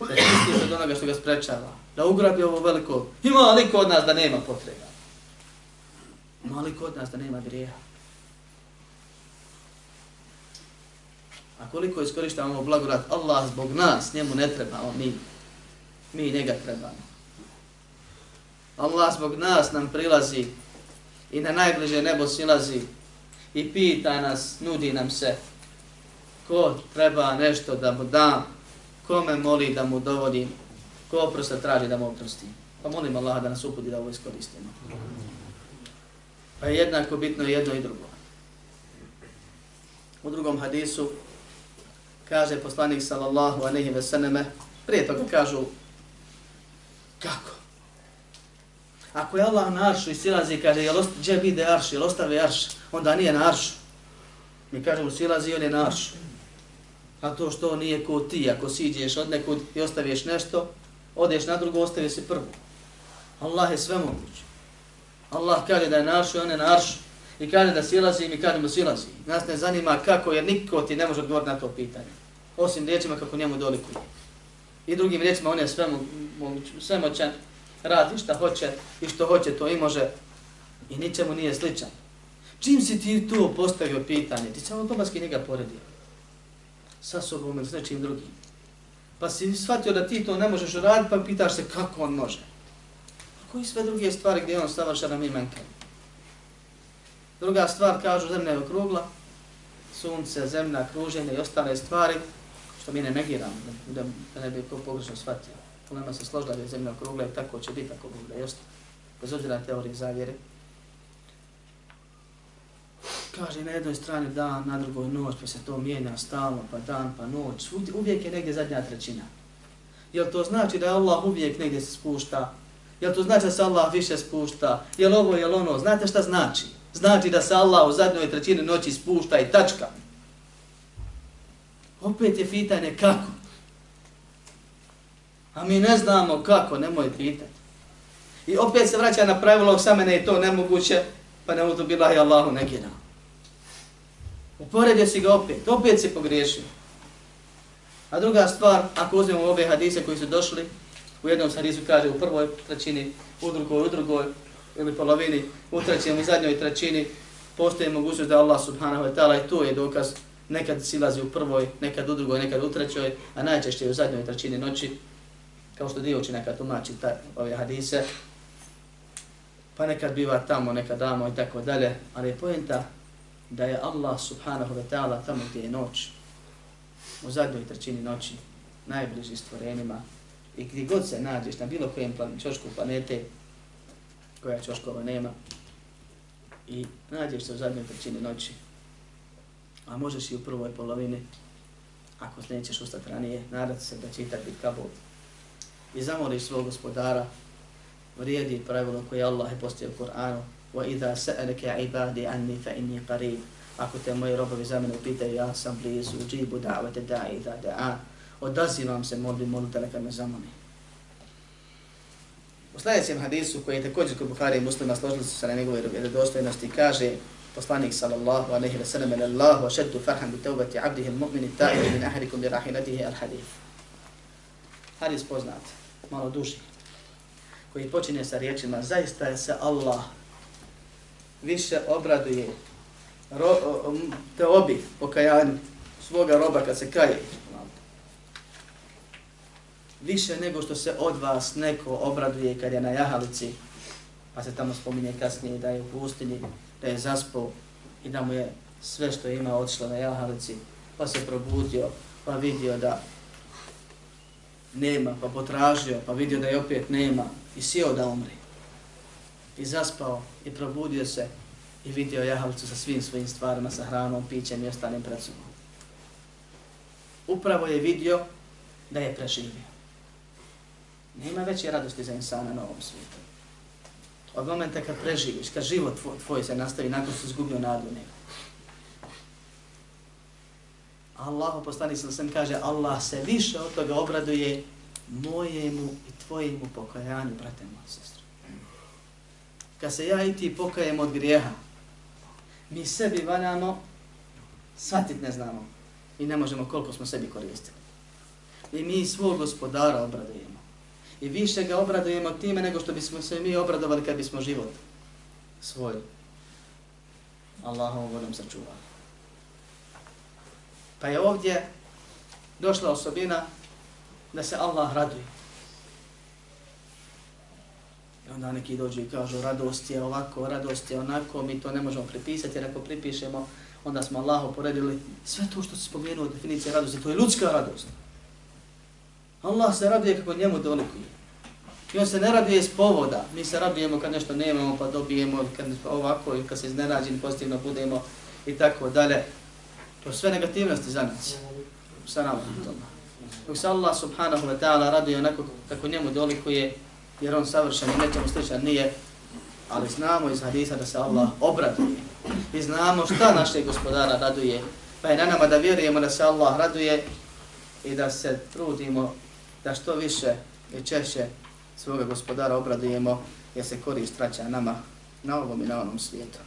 Da čisti od onoga što ga sprečava. Da ugrabi ovo veliko. Ima li od nas da nema potreba? Ima li od nas da nema grijeha? A koliko iskorištavamo blagodat Allah zbog nas, njemu ne trebamo mi. Mi njega trebamo. Allah zbog nas nam prilazi i na najbliže nebo silazi i pita nas, nudi nam se ko treba nešto da mu dam, kome moli da mu dovodim, ko oprosta traži da mu oprosti. Pa molim Allaha da nas uputi da ovo iskoristimo. Pa je jednako bitno jedno i drugo. U drugom hadisu kaže poslanik sallallahu alejhi ve selleme, prije toga kažu kako? Ako je Allah na aršu i silazi, kaže, jel ost, gdje bide arš, jel ostave arš, onda nije na aršu. Mi kažemo, silazi, on je na aršu. A to što nije ko ti, ako siđeš od nekud i ostaviš nešto, odeš na drugo, ostavi se prvo. Allah je sve moguć. Allah kaže da je na aršu i on je na aršu. I kaže da silazi i kaže mu silazi. Nas ne zanima kako, jer niko ti ne može odgovoriti na to pitanje. Osim riječima kako njemu dolikuje. I drugim riječima on je sve, moguć, sve moćan, radi šta hoće i što hoće to i može. I ničemu nije sličan. Čim si ti to postavio pitanje, ti samo automatski njega poredio. Sa sobom ili s nečim drugim. Pa si shvatio da ti to ne možeš raditi, pa pitaš se kako on može. A koji sve druge stvari gdje on savrša na mi menkaju? Druga stvar, kažu, zemlja je okrugla, sunce, zemlja, kruženje i ostale stvari, što mi ne negiramo, da, da ne bi ko pogrešno shvatio. Ulema se složila da je zemlja okrugla i tako će biti ako bude i je ostalo. Bez obzira na teorije zavjere. Kaže na jednoj strani dan, na drugoj noć, pa se to mijenja stalno, pa dan, pa noć. Uvijek je negdje zadnja trećina. Jel to znači da Allah uvijek negdje se spušta? Jel to znači da se Allah više spušta? Jel ovo, jel ono? Znate šta znači? Znači da se Allah u zadnjoj trećini noći spušta i tačka. Opet je pitanje kako. A mi ne znamo kako, nemoj pitati. I opet se vraća na pravilo, sa mene je to nemoguće, pa ne budu bila i Allahu nekina. Uporedio si ga opet, opet si pogriješio. A druga stvar, ako uzmemo ove hadise koji su došli, u jednom hadisu kaže u prvoj trećini, u drugoj, u drugoj, ili polovini, u trećem i zadnjoj trećini, postoji mogućnost da Allah subhanahu wa ta'ala i to je dokaz, nekad silazi u prvoj, nekad u drugoj, nekad u trećoj, a najčešće u zadnjoj trećini noći, kao što dio učinaka tumači ta, ove hadise, pa nekad biva tamo, nekad damo i tako dalje, ali je pojenta da je Allah subhanahu wa ta'ala tamo gdje je noć, u zadnjoj trećini noći, najbliži stvorenima, i gdje god se nađeš na bilo kojem plan, čošku planete, koja čoškova nema, i nađeš se u zadnjoj trećini noći, a možeš i u prvoj polovini, ako nećeš ustati ranije, nadat se da će i biti kabul. I zamoliš svog gospodara, vrijedi pravilo koje Allah je postao u Koranu, وَإِذَا سَأَلَكَ عِبَادِ عَنِّي فَإِنِّي قَرِيبٌ Ako te moji robovi za mene upitaju, ja sam blizu, uđibu da'vate da'i da da'a. Odazivam se, molbi, molite, neka me zamoli. U sljedećem hadisu, koji je također kod Bukhari i muslima složili su se na njegove vjerodostojnosti, kaže poslanik sallallahu alaihi wa sallam, Allahu ašeddu farham bi taubati abdihi il-mu'mini ta'iri min ahrikum bi rahilatihi al-hadith. Hadis poznat, malo duži, koji počinje sa riječima, zaista je se Allah više obraduje ro, te obi pokajanju svoga roba kad se kaje. Više nego što se od vas neko obraduje kad je na jahalici, pa se tamo spominje kasnije da je u pustinji, da je zaspao i da mu je sve što ima otišlo na jahalici, pa se probudio, pa vidio da nema, pa potražio, pa vidio da je opet nema i sjeo da umri. I zaspao i probudio se i vidio jahalicu sa svim svojim stvarima, sa hranom, pićem i ostalim pred sobom. Upravo je vidio da je preživio. Nema veće radosti za insana na ovom svijetu. Od momenta kad preživiš, kad život tvoj, tvoj se nastavi nakon što izgubio nadu nema. Allahu postani se sam kaže Allah se više od toga obraduje mojemu i tvojemu pokajanju, brate moj sestri. Kad se ja i ti pokajem od grijeha, mi sebi valjamo, shvatit ne znamo i ne možemo koliko smo sebi koristili. I mi svog gospodara obradujemo. I više ga obradujemo time nego što bismo se mi obradovali kad bismo život svoj Allahom voljom sačuvali. Pa je ovdje došla osobina da se Allah raduje. I onda neki dođu i kažu radost je ovako, radost je onako, mi to ne možemo pripisati jer ako pripišemo, onda smo Allahu poredili sve to što se spomenuo definicija radosti, to je ljudska radost. Allah se raduje kako njemu dolikuje. I on se ne raduje iz povoda. Mi se radujemo kad nešto nemamo pa dobijemo, kad ovako i kad se iznenađeni pozitivno budemo i tako dalje. To sve negativnosti za nas. Sa nama. Dok se Allah subhanahu wa ta'ala raduje onako kako njemu dolikuje, jer on savršen i nećemo sličan nije, ali znamo iz hadisa da se Allah obraduje. I znamo šta naše gospodara raduje. Pa je na nama da vjerujemo da se Allah raduje i da se trudimo da što više i češće svoga gospodara obradujemo jer se korist vraća nama na ovom i na onom svijetu.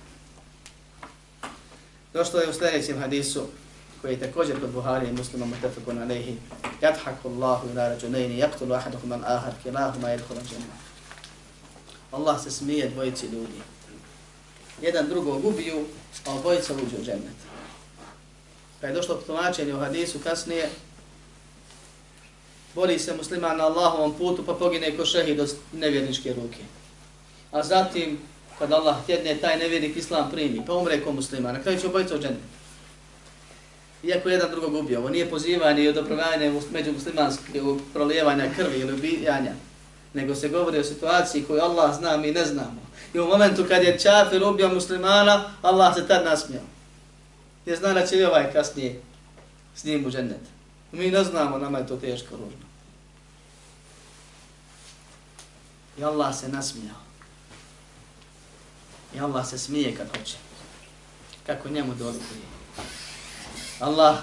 Došlo je u sljedećem hadisu koji je također kod Buhari i muslima mutafakun alaihi Jadhaku Allahu ila rađunajni jaktulu ahaduhum al ahar kilahuma ilhula džanna. Allah se smije dvojici ljudi. Jedan drugog ubiju, a obojica uđu u džennet. Pa je došlo k tumačenju u hadisu kasnije, bori se musliman na Allahovom putu pa pogine ko šehid od nevjerničke ruke. A zatim, kad Allah tjedne, taj nevjernik islam primi, pa umre ko musliman, na kraju će obojica u džennet iako jedan drugog ubio. Ovo nije pozivanje i odobravanje među muslimanskog prolijevanja krvi ili ubijanja, nego se govori o situaciji koju Allah zna, mi ne znamo. I u momentu kad je čafir ubio muslimana, Allah se tad nasmijao. Je zna da će i ovaj kasnije s njim u džennet. Mi ne znamo, nama je to teško ružno. I Allah se nasmijao. I Allah se smije kad hoće. Kako njemu dolikuje. Allah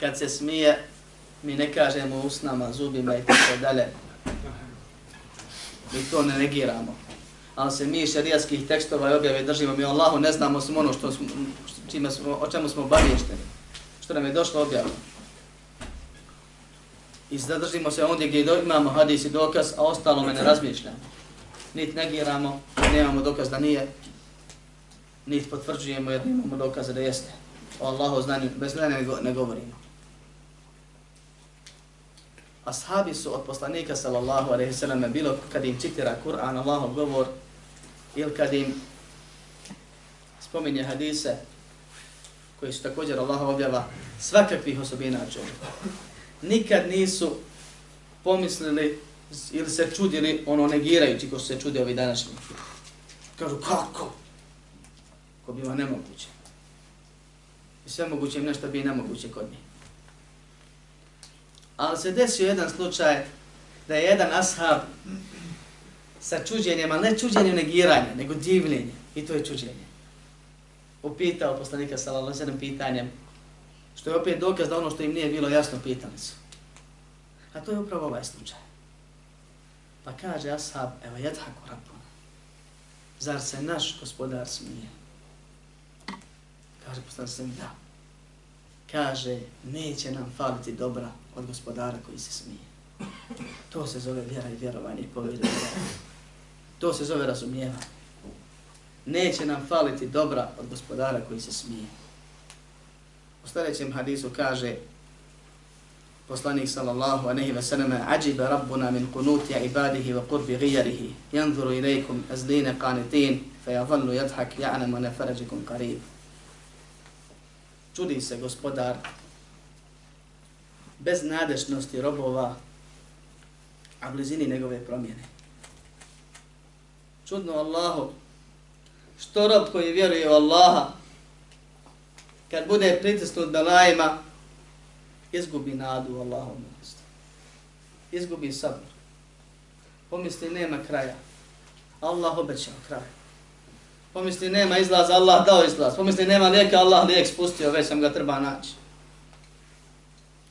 kad se smije, mi ne kažemo usnama, zubima i tako dalje. Mi to ne negiramo. Ali se mi šarijatskih tekstova i objave držimo, mi Allahu ne znamo smo ono što smo, čime smo, o čemu smo obavješteni. Što nam je došlo objavno. I zadržimo se ondje gdje imamo hadis i dokaz, a ostalo me ne razmišljamo. Niti negiramo, nemamo dokaz da nije, niti potvrđujemo jer imamo dokaze da jeste. O Allahu znanju, bez znanja ne govorimo. Ashabi su od poslanika sallallahu alaihi sallam bilo kad im citira Kur'an, Allahov govor, ili kad im spominje hadise, koji su također Allah objava, svakakvih osobina čovjeka. Nikad nisu pomislili ili se čudili ono negirajući ko se čude ovi današnji. Kažu, kako? Ko biva nemoguće. I sve moguće im nešto bi nemoguće kod njih. Ali se desio jedan slučaj da je jedan ashab sa čuđenjem, ali ne čuđenjem negiranja, nego divljenje. I to je čuđenje. Upitao poslanika sallallahu alejhi pitanjem, što je opet dokaz da ono što im nije bilo jasno pitali su. A to je upravo ovaj slučaj. Pa kaže ashab, evo jedhaku rabbuna, zar se naš gospodar smije? Kaže pa poslanik sam da. Kaže, neće nam faliti dobra od gospodara koji se smije. To se zove vjera i vjerovanje i povjerenje. To se zove razumijevanje. Neće nam faliti dobra od gospodara koji se smije. U sljedećem hadisu kaže poslanik sallallahu alejhi ve sellem ajiba rabbuna min qunuti ibadihi wa qurbi ghayrihi yanzuru ilaykum azlina qanitin fayadhallu yadhhak ya'lamu anna farajakum qarib čudi se gospodar bez nadešnosti robova a blizini njegove promjene čudno Allahu što rob koji vjeruje u Allaha kad bude pritisnut belajima izgubi nadu u Allahom milosti. Izgubi sabr. Pomisli nema kraja. Allah obećao kraj. Pomisli nema izlaza, Allah dao izlaz. Pomisli nema lijeka, Allah lijek spustio, već sam ga treba naći.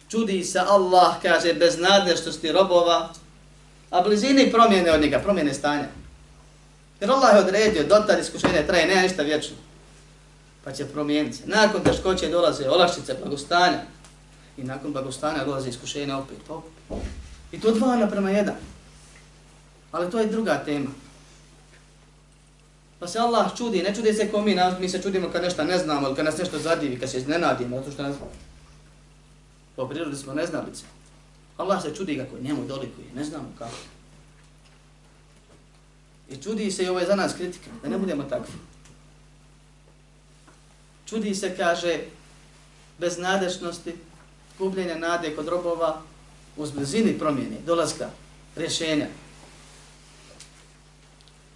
Čudi se Allah, kaže, bez nadneštosti robova, a blizini promjene od njega, promjene stanja. Jer Allah je odredio, dotad iskušenje traje, nema ništa vječno. Pa će promijeniti se. Nakon teškoće dolaze olakšice, blagostanja. I nakon blagostanja dolaze iskušenje opet. opet. I to dva naprema jedan. Ali to je druga tema. Pa se Allah čudi, ne čudi se ko mi, mi se čudimo kad nešto ne znamo, ili kad nas nešto zadivi, kad se iznenadimo, zato što ne znamo. Po prirodi smo neznalice. Allah se čudi kako njemu dolikuje, ne znamo kako. I čudi se i ovo je za nas kritika, da ne budemo takvi. Čudi se, kaže, bez nadešnosti, gubljenja nade kod robova, uz blizini promjene, dolaska, rješenja.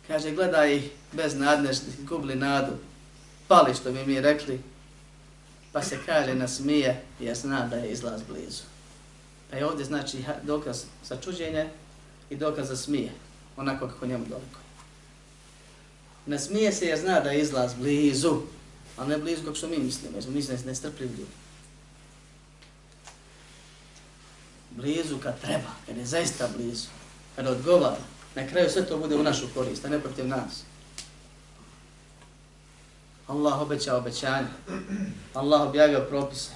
Kaže, gledaj ih bez nadešnosti, gubli nadu, pali što bi mi rekli, pa se kaže, nasmije, jer zna da je izlaz blizu. Pa je ovdje znači dokaz za čuđenje i dokaz za smije, onako kako njemu doliko. Na smije se jer zna da je izlaz blizu, ali ne blizu kako što mi mislimo, jer smo mislimo ne strpljivi ljudi. Blizu kad treba, kad je zaista blizu, kad odgovara, na kraju sve to bude u našu korist, a ne protiv nas. Allah obećao obećanje, Allah objavio propise,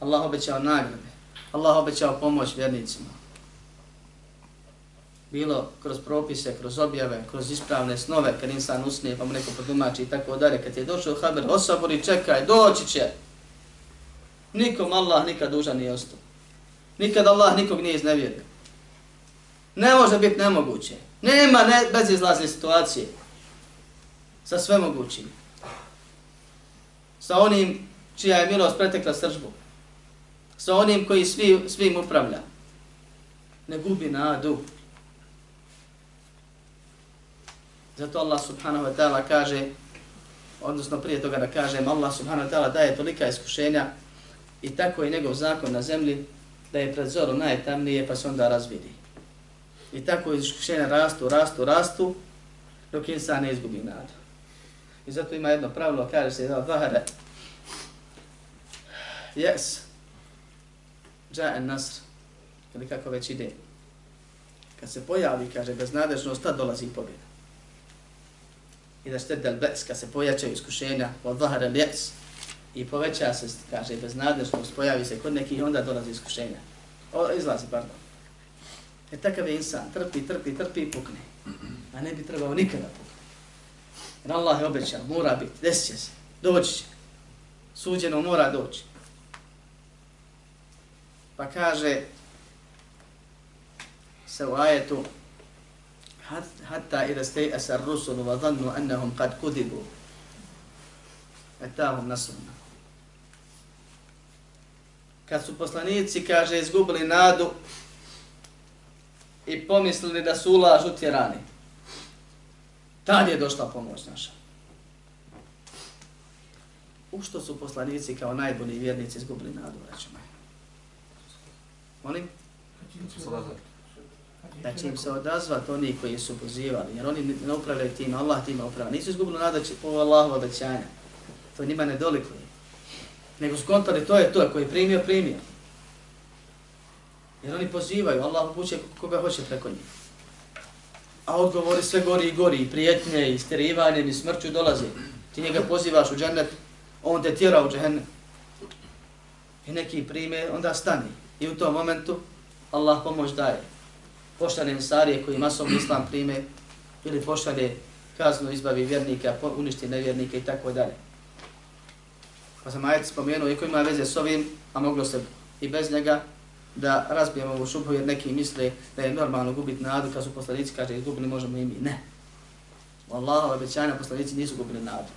Allah obećao nagrade, Allah obećao pomoć vjernicima bilo kroz propise, kroz objave, kroz ispravne snove, kad insan usnije pa mu neko podumači i tako dalje, kad je došao haber, osabori, čekaj, doći će. Nikom Allah nikad dužan nije ostao. Nikad Allah nikog nije iznevjerio. Ne može biti nemoguće. Nema ne, bezizlazne situacije. Sa sve mogućim. Sa onim čija je milost pretekla sržbu. Sa onim koji svi, svim upravlja. Ne gubi nadu. Zato Allah subhanahu wa ta'ala kaže, odnosno prije toga da kažem, Allah subhanahu wa ta'ala daje tolika iskušenja i tako je njegov zakon na zemlji da je pred zorom najtamnije pa se onda razvidi. I tako iskušenja rastu, rastu, rastu, dok insan ne izgubi nadu. I zato ima jedno pravilo, kaže se da vahara, jes, džaen nasr, ili kako već ide. Kad se pojavi, kaže, beznadežnost, tad dolazi pobjeda. I da štedel bes, kad se pojačaju iskušenja, od vahara jes, i poveća se, kaže, beznadežnost, pojavi se kod nekih, onda dolazi iskušenja. O, izlazi, pardon. E takav je insan, trpi, trpi, trpi i pukne. A ne bi trebao nikada pukne. Jer Allah je obećao, mora biti, desit će se, doći će. Suđeno mora doći. Pa kaže se u ajetu hatta ida stej asar rusulu wa dhannu annahum kad kudibu etahum nasruna. Kad su poslanici, kaže, izgubili nadu i pomislili da su ulaž utjerani. Tad je došla pomoć naša. U što su poslanici kao najbolji vjernici izgubili nadu, reći moji? Molim? Da će im se odazvat oni koji su pozivali, jer oni ne upravljaju tim, Allah tima upravlja. Nisu izgubili nadu po Allahu obećanja. To njima ne dolikuje. Nego skontali, to je to, koji je primio, primio. Jer oni pozivaju, Allah upuće koga hoće preko njih. A odgovori sve gori i gori, i prijetnje, i sterivanje, i smrću dolaze. Ti njega pozivaš u džennet, on te tjera u džennet. I neki prime, onda stani. I u tom momentu Allah pomoć daje. Poštane ensarije koji masom islam prime, ili poštane kaznu izbavi vjernika, uništi nevjernike i tako dalje. Pa sam ajet spomenuo, iako ima veze s ovim, a moglo se i bez njega, da razbijemo ovu šubu jer neki misle da je normalno gubiti nadu kad su poslanici kaže izgubili možemo i mi. Ne. U Allahove obećanja poslanici nisu gubili nadu.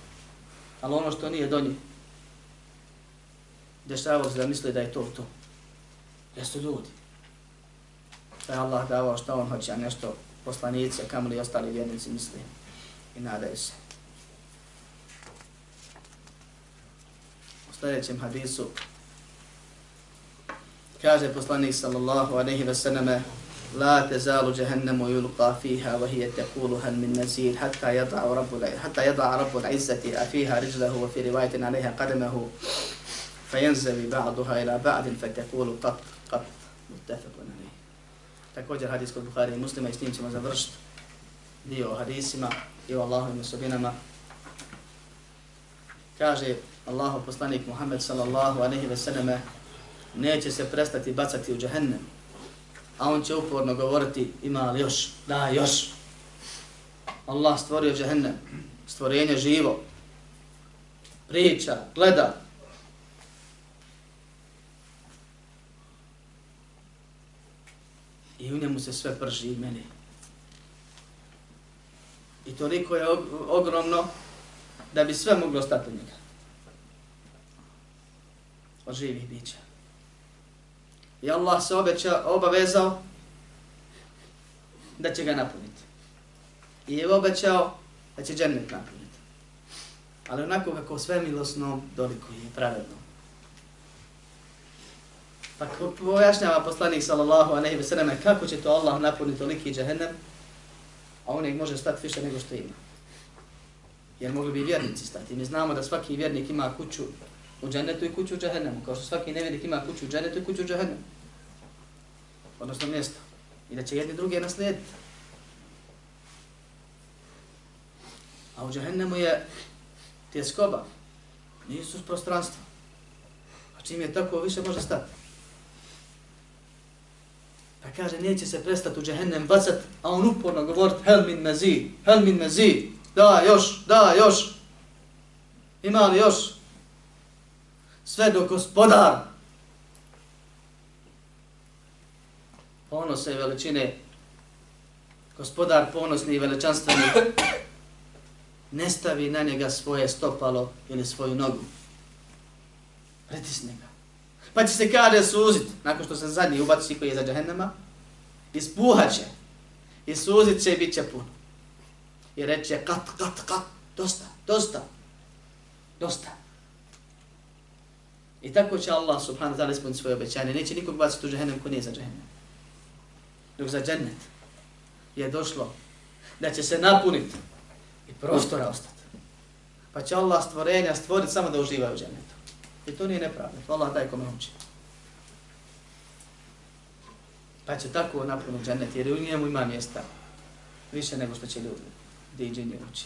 Ali ono što nije do njih, dešavalo se da misle da je to to. Jesu ljudi. Da je Allah davao što on hoće, a nešto poslanice, a li ostali vjernici misle i nadaju se. U sljedećem hadisu Kaže poslanik sallallahu alejhi ve selleme la tazalu jahannamu yulqa fiha wa hiya taqulu hal min nazir hatta yad'a rabbul hatta yad'a rabbul izzati fiha rijlahu wa fi riwayatin alayha qadamahu fayanzawi ba'daha ila ba'd fataqulu qat qat muttafaqun alayh također hadis kod Buhari i Muslima i s njim ćemo završiti dio hadisima i o Allahovim osobinama. Kaže Allahu poslanik Muhammed sallallahu alaihi ve selleme neće se prestati bacati u džehennem. A on će uporno govoriti ima li još, da još. Allah stvorio džehennem, stvorenje živo, priča, gleda. I u njemu se sve prži i meni. I toliko je ogromno da bi sve moglo stati u njega. Od živih bića. I Allah se obeća, obavezao da će ga napuniti. I je obećao da će džennet napuniti. Ali onako kako sve milosno doliko je pravedno. Pa pojašnjava poslanik sallallahu aleyhi ve sallam kako će to Allah napuniti toliki džahennem, a on može stati više nego što ima. Jer mogli bi vjernici stati. Mi znamo da svaki vjernik ima kuću u džennetu i kuću u džahennemu, kao što svaki nevjernik ima kuću u džennetu i kuću u džahennemu. Odnosno mjesto. I da će jedni drugi naslijediti. A u džahennemu je tjeskoba. Nisu prostranstva. A čim je tako, više može stati. Pa kaže, neće se prestati u džehennem bacat, a on uporno govorit, hel min mezi, hel min mezi, da još, da još. Ima li još? Sve do gospodar. Ponose i veličine, gospodar ponosni i veličanstveni, ne stavi na njega svoje stopalo ili svoju nogu. Pritisne ga. Pa će se kada suzit, nakon što se zadnji ubaci koji je za džahennama, ispuhat će. I suzit će i bit će puno. I reće kat, kat, kat, dosta, dosta, dosta. I tako će Allah subhanahu wa ta'ala ispuniti svoje obećanje. Neće nikog baciti u džahennem ko nije za džahennem. Dok za džennet je došlo da će se napuniti i prostora ostati. Pa će Allah stvorenja stvoriti samo da uživaju u džennetu. I to nije nepravno. Allah daj kome uči. Pa će tako napuniti džennet jer u njemu ima mjesta više nego što će ljudi gdje i dženje uči.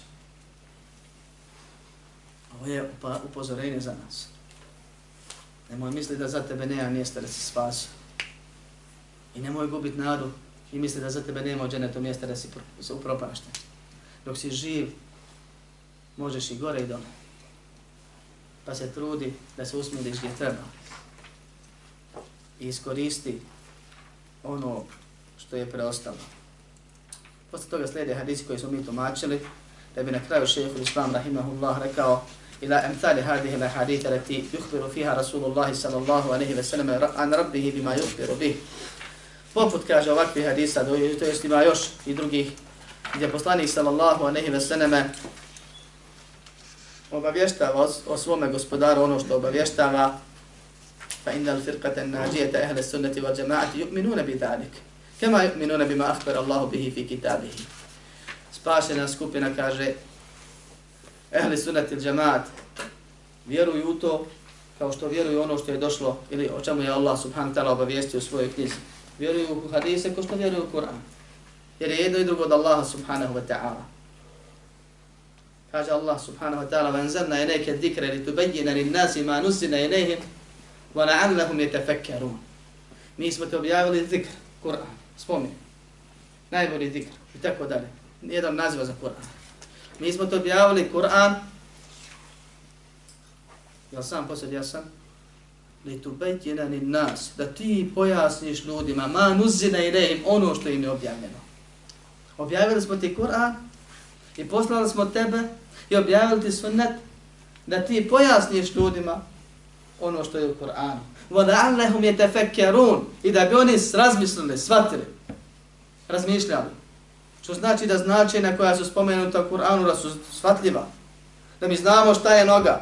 Ovo je upozorenje za nas. Nemoj misli da za tebe nema mjesta da se spasio. I nemoj gubit nadu i misli da za tebe nema u dženetu mjesta da si upropašten. Dok si živ, možeš i gore i dole. Pa se trudi da se usmiriš gdje treba. I iskoristi ono što je preostalo. Posle toga slijede hadisi koji smo mi tumačili, da bi na kraju šehehu Islam rahimahullah rekao ila emthali hadih ila hadita leti yuhbiru fiha Rasulullahi sallallahu alaihi ve sallam an rabbihi bima yuhbiru bih. Poput kaže ovakvi hadisa, to jest ima još i drugih, gdje poslanik sallallahu alaihi ve sallam obavještava o svome gospodaru ono što obavještava fa inna al-firqata an-najiyata ahli as-sunnati wal jama'ati yu'minuna bi dhalik kama yu'minuna bima akhbara Allah bihi fi kitabihi spasena skupina kaže ehli sunnati al jamaat vjeruju u to kao što vjeruju ono što je došlo ili o čemu je Allah subhanahu wa ta'ala obavijestio u svojoj knjizi. Vjeruju u hadise kao što vjeruju u Kur'an. Jer je jedno i drugo od Allaha subhanahu wa ta'ala. Kaže Allah subhanahu wa ta'ala وَنْزَلْنَا إِلَيْكَ الذِّكْرَ لِتُبَيِّنَ لِلنَّاسِ مَا نُزِّنَ إِلَيْهِمْ وَلَعَلَّهُمْ يَتَفَكَّرُونَ Mi smo te objavili zikr, Kur'an, spomin. Najbolji zikr i tako dalje. Jedan naziva za Kur'an. Mi smo te objavili Kur'an Jel sam posled jasan? Li tu bejtjena ni nas, da ti pojasniš ljudima, ma nuzina i lehim ono što im je objavljeno. Objavili smo ti Kur'an i poslali smo tebe i objavili ti sunnet da ti pojasniš ljudima ono što je u Kur'anu. وَدَعَلَّهُمْ يَتَفَكَّرُونَ I da bi oni razmislili, shvatili, razmišljali. Što znači da značenja koja su spomenuta u Kur'anu da su shvatljiva. Da mi znamo šta je noga,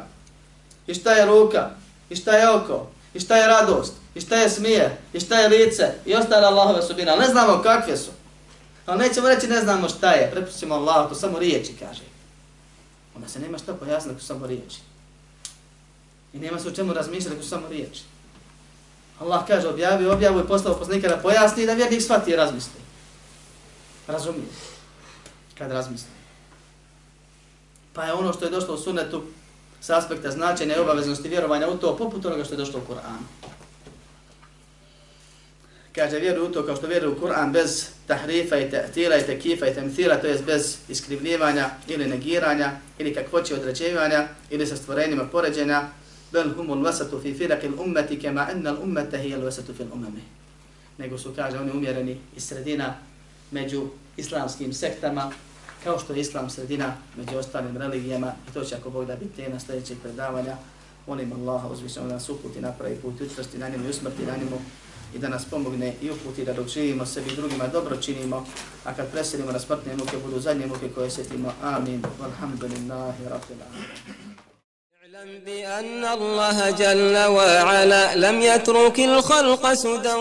i šta je ruka, i šta je oko, i šta je radost, i šta je smije, i šta je lice, i ostale Allahove subine, ne znamo kakve su. Ali nećemo reći ne znamo šta je, prepustimo Allah, to samo riječi kaže. Onda se nema šta pojasniti ako samo riječi. I nema se o čemu razmišljati ako samo riječi. Allah kaže objavi, objavu i poslao poslanika da pojasni i da vjernik shvati i razmisli. Razumije. Kad razmisli. Pa je ono što je došlo u sunetu, s aspekta značenja i obaveznosti vjerovanja u to, poput onoga što je došlo u Kur'anu. Kaže, vjeruj u to kao što vjeruju u Kur'an bez tahrifa i te'tila i tekifa i temthila, to je bez iskrivljivanja ili negiranja ili kakvoće određivanja ili sa stvorenjima poređenja, bel humul vasatu fi firakil ummeti kema ennal ummete hijel vasatu fil umami. Nego su, kaže, oni umjereni iz sredina među islamskim sektama, kao što je islam sredina među ostalim religijama i to će ako Bog da biti tema sljedećeg predavanja. Molim Allaha uzvišeno da nas uputi na pravi put, učvrsti na njemu i usmrti na njemu i da nas pomogne i uputi da dok živimo sebi i drugima dobro činimo, a kad preselimo na smrtne muke budu zadnje muke koje sjetimo. Amin. Walhamdulillahi rabbil alamin. بأن الله جل وعلا لم يترك الخلق سدى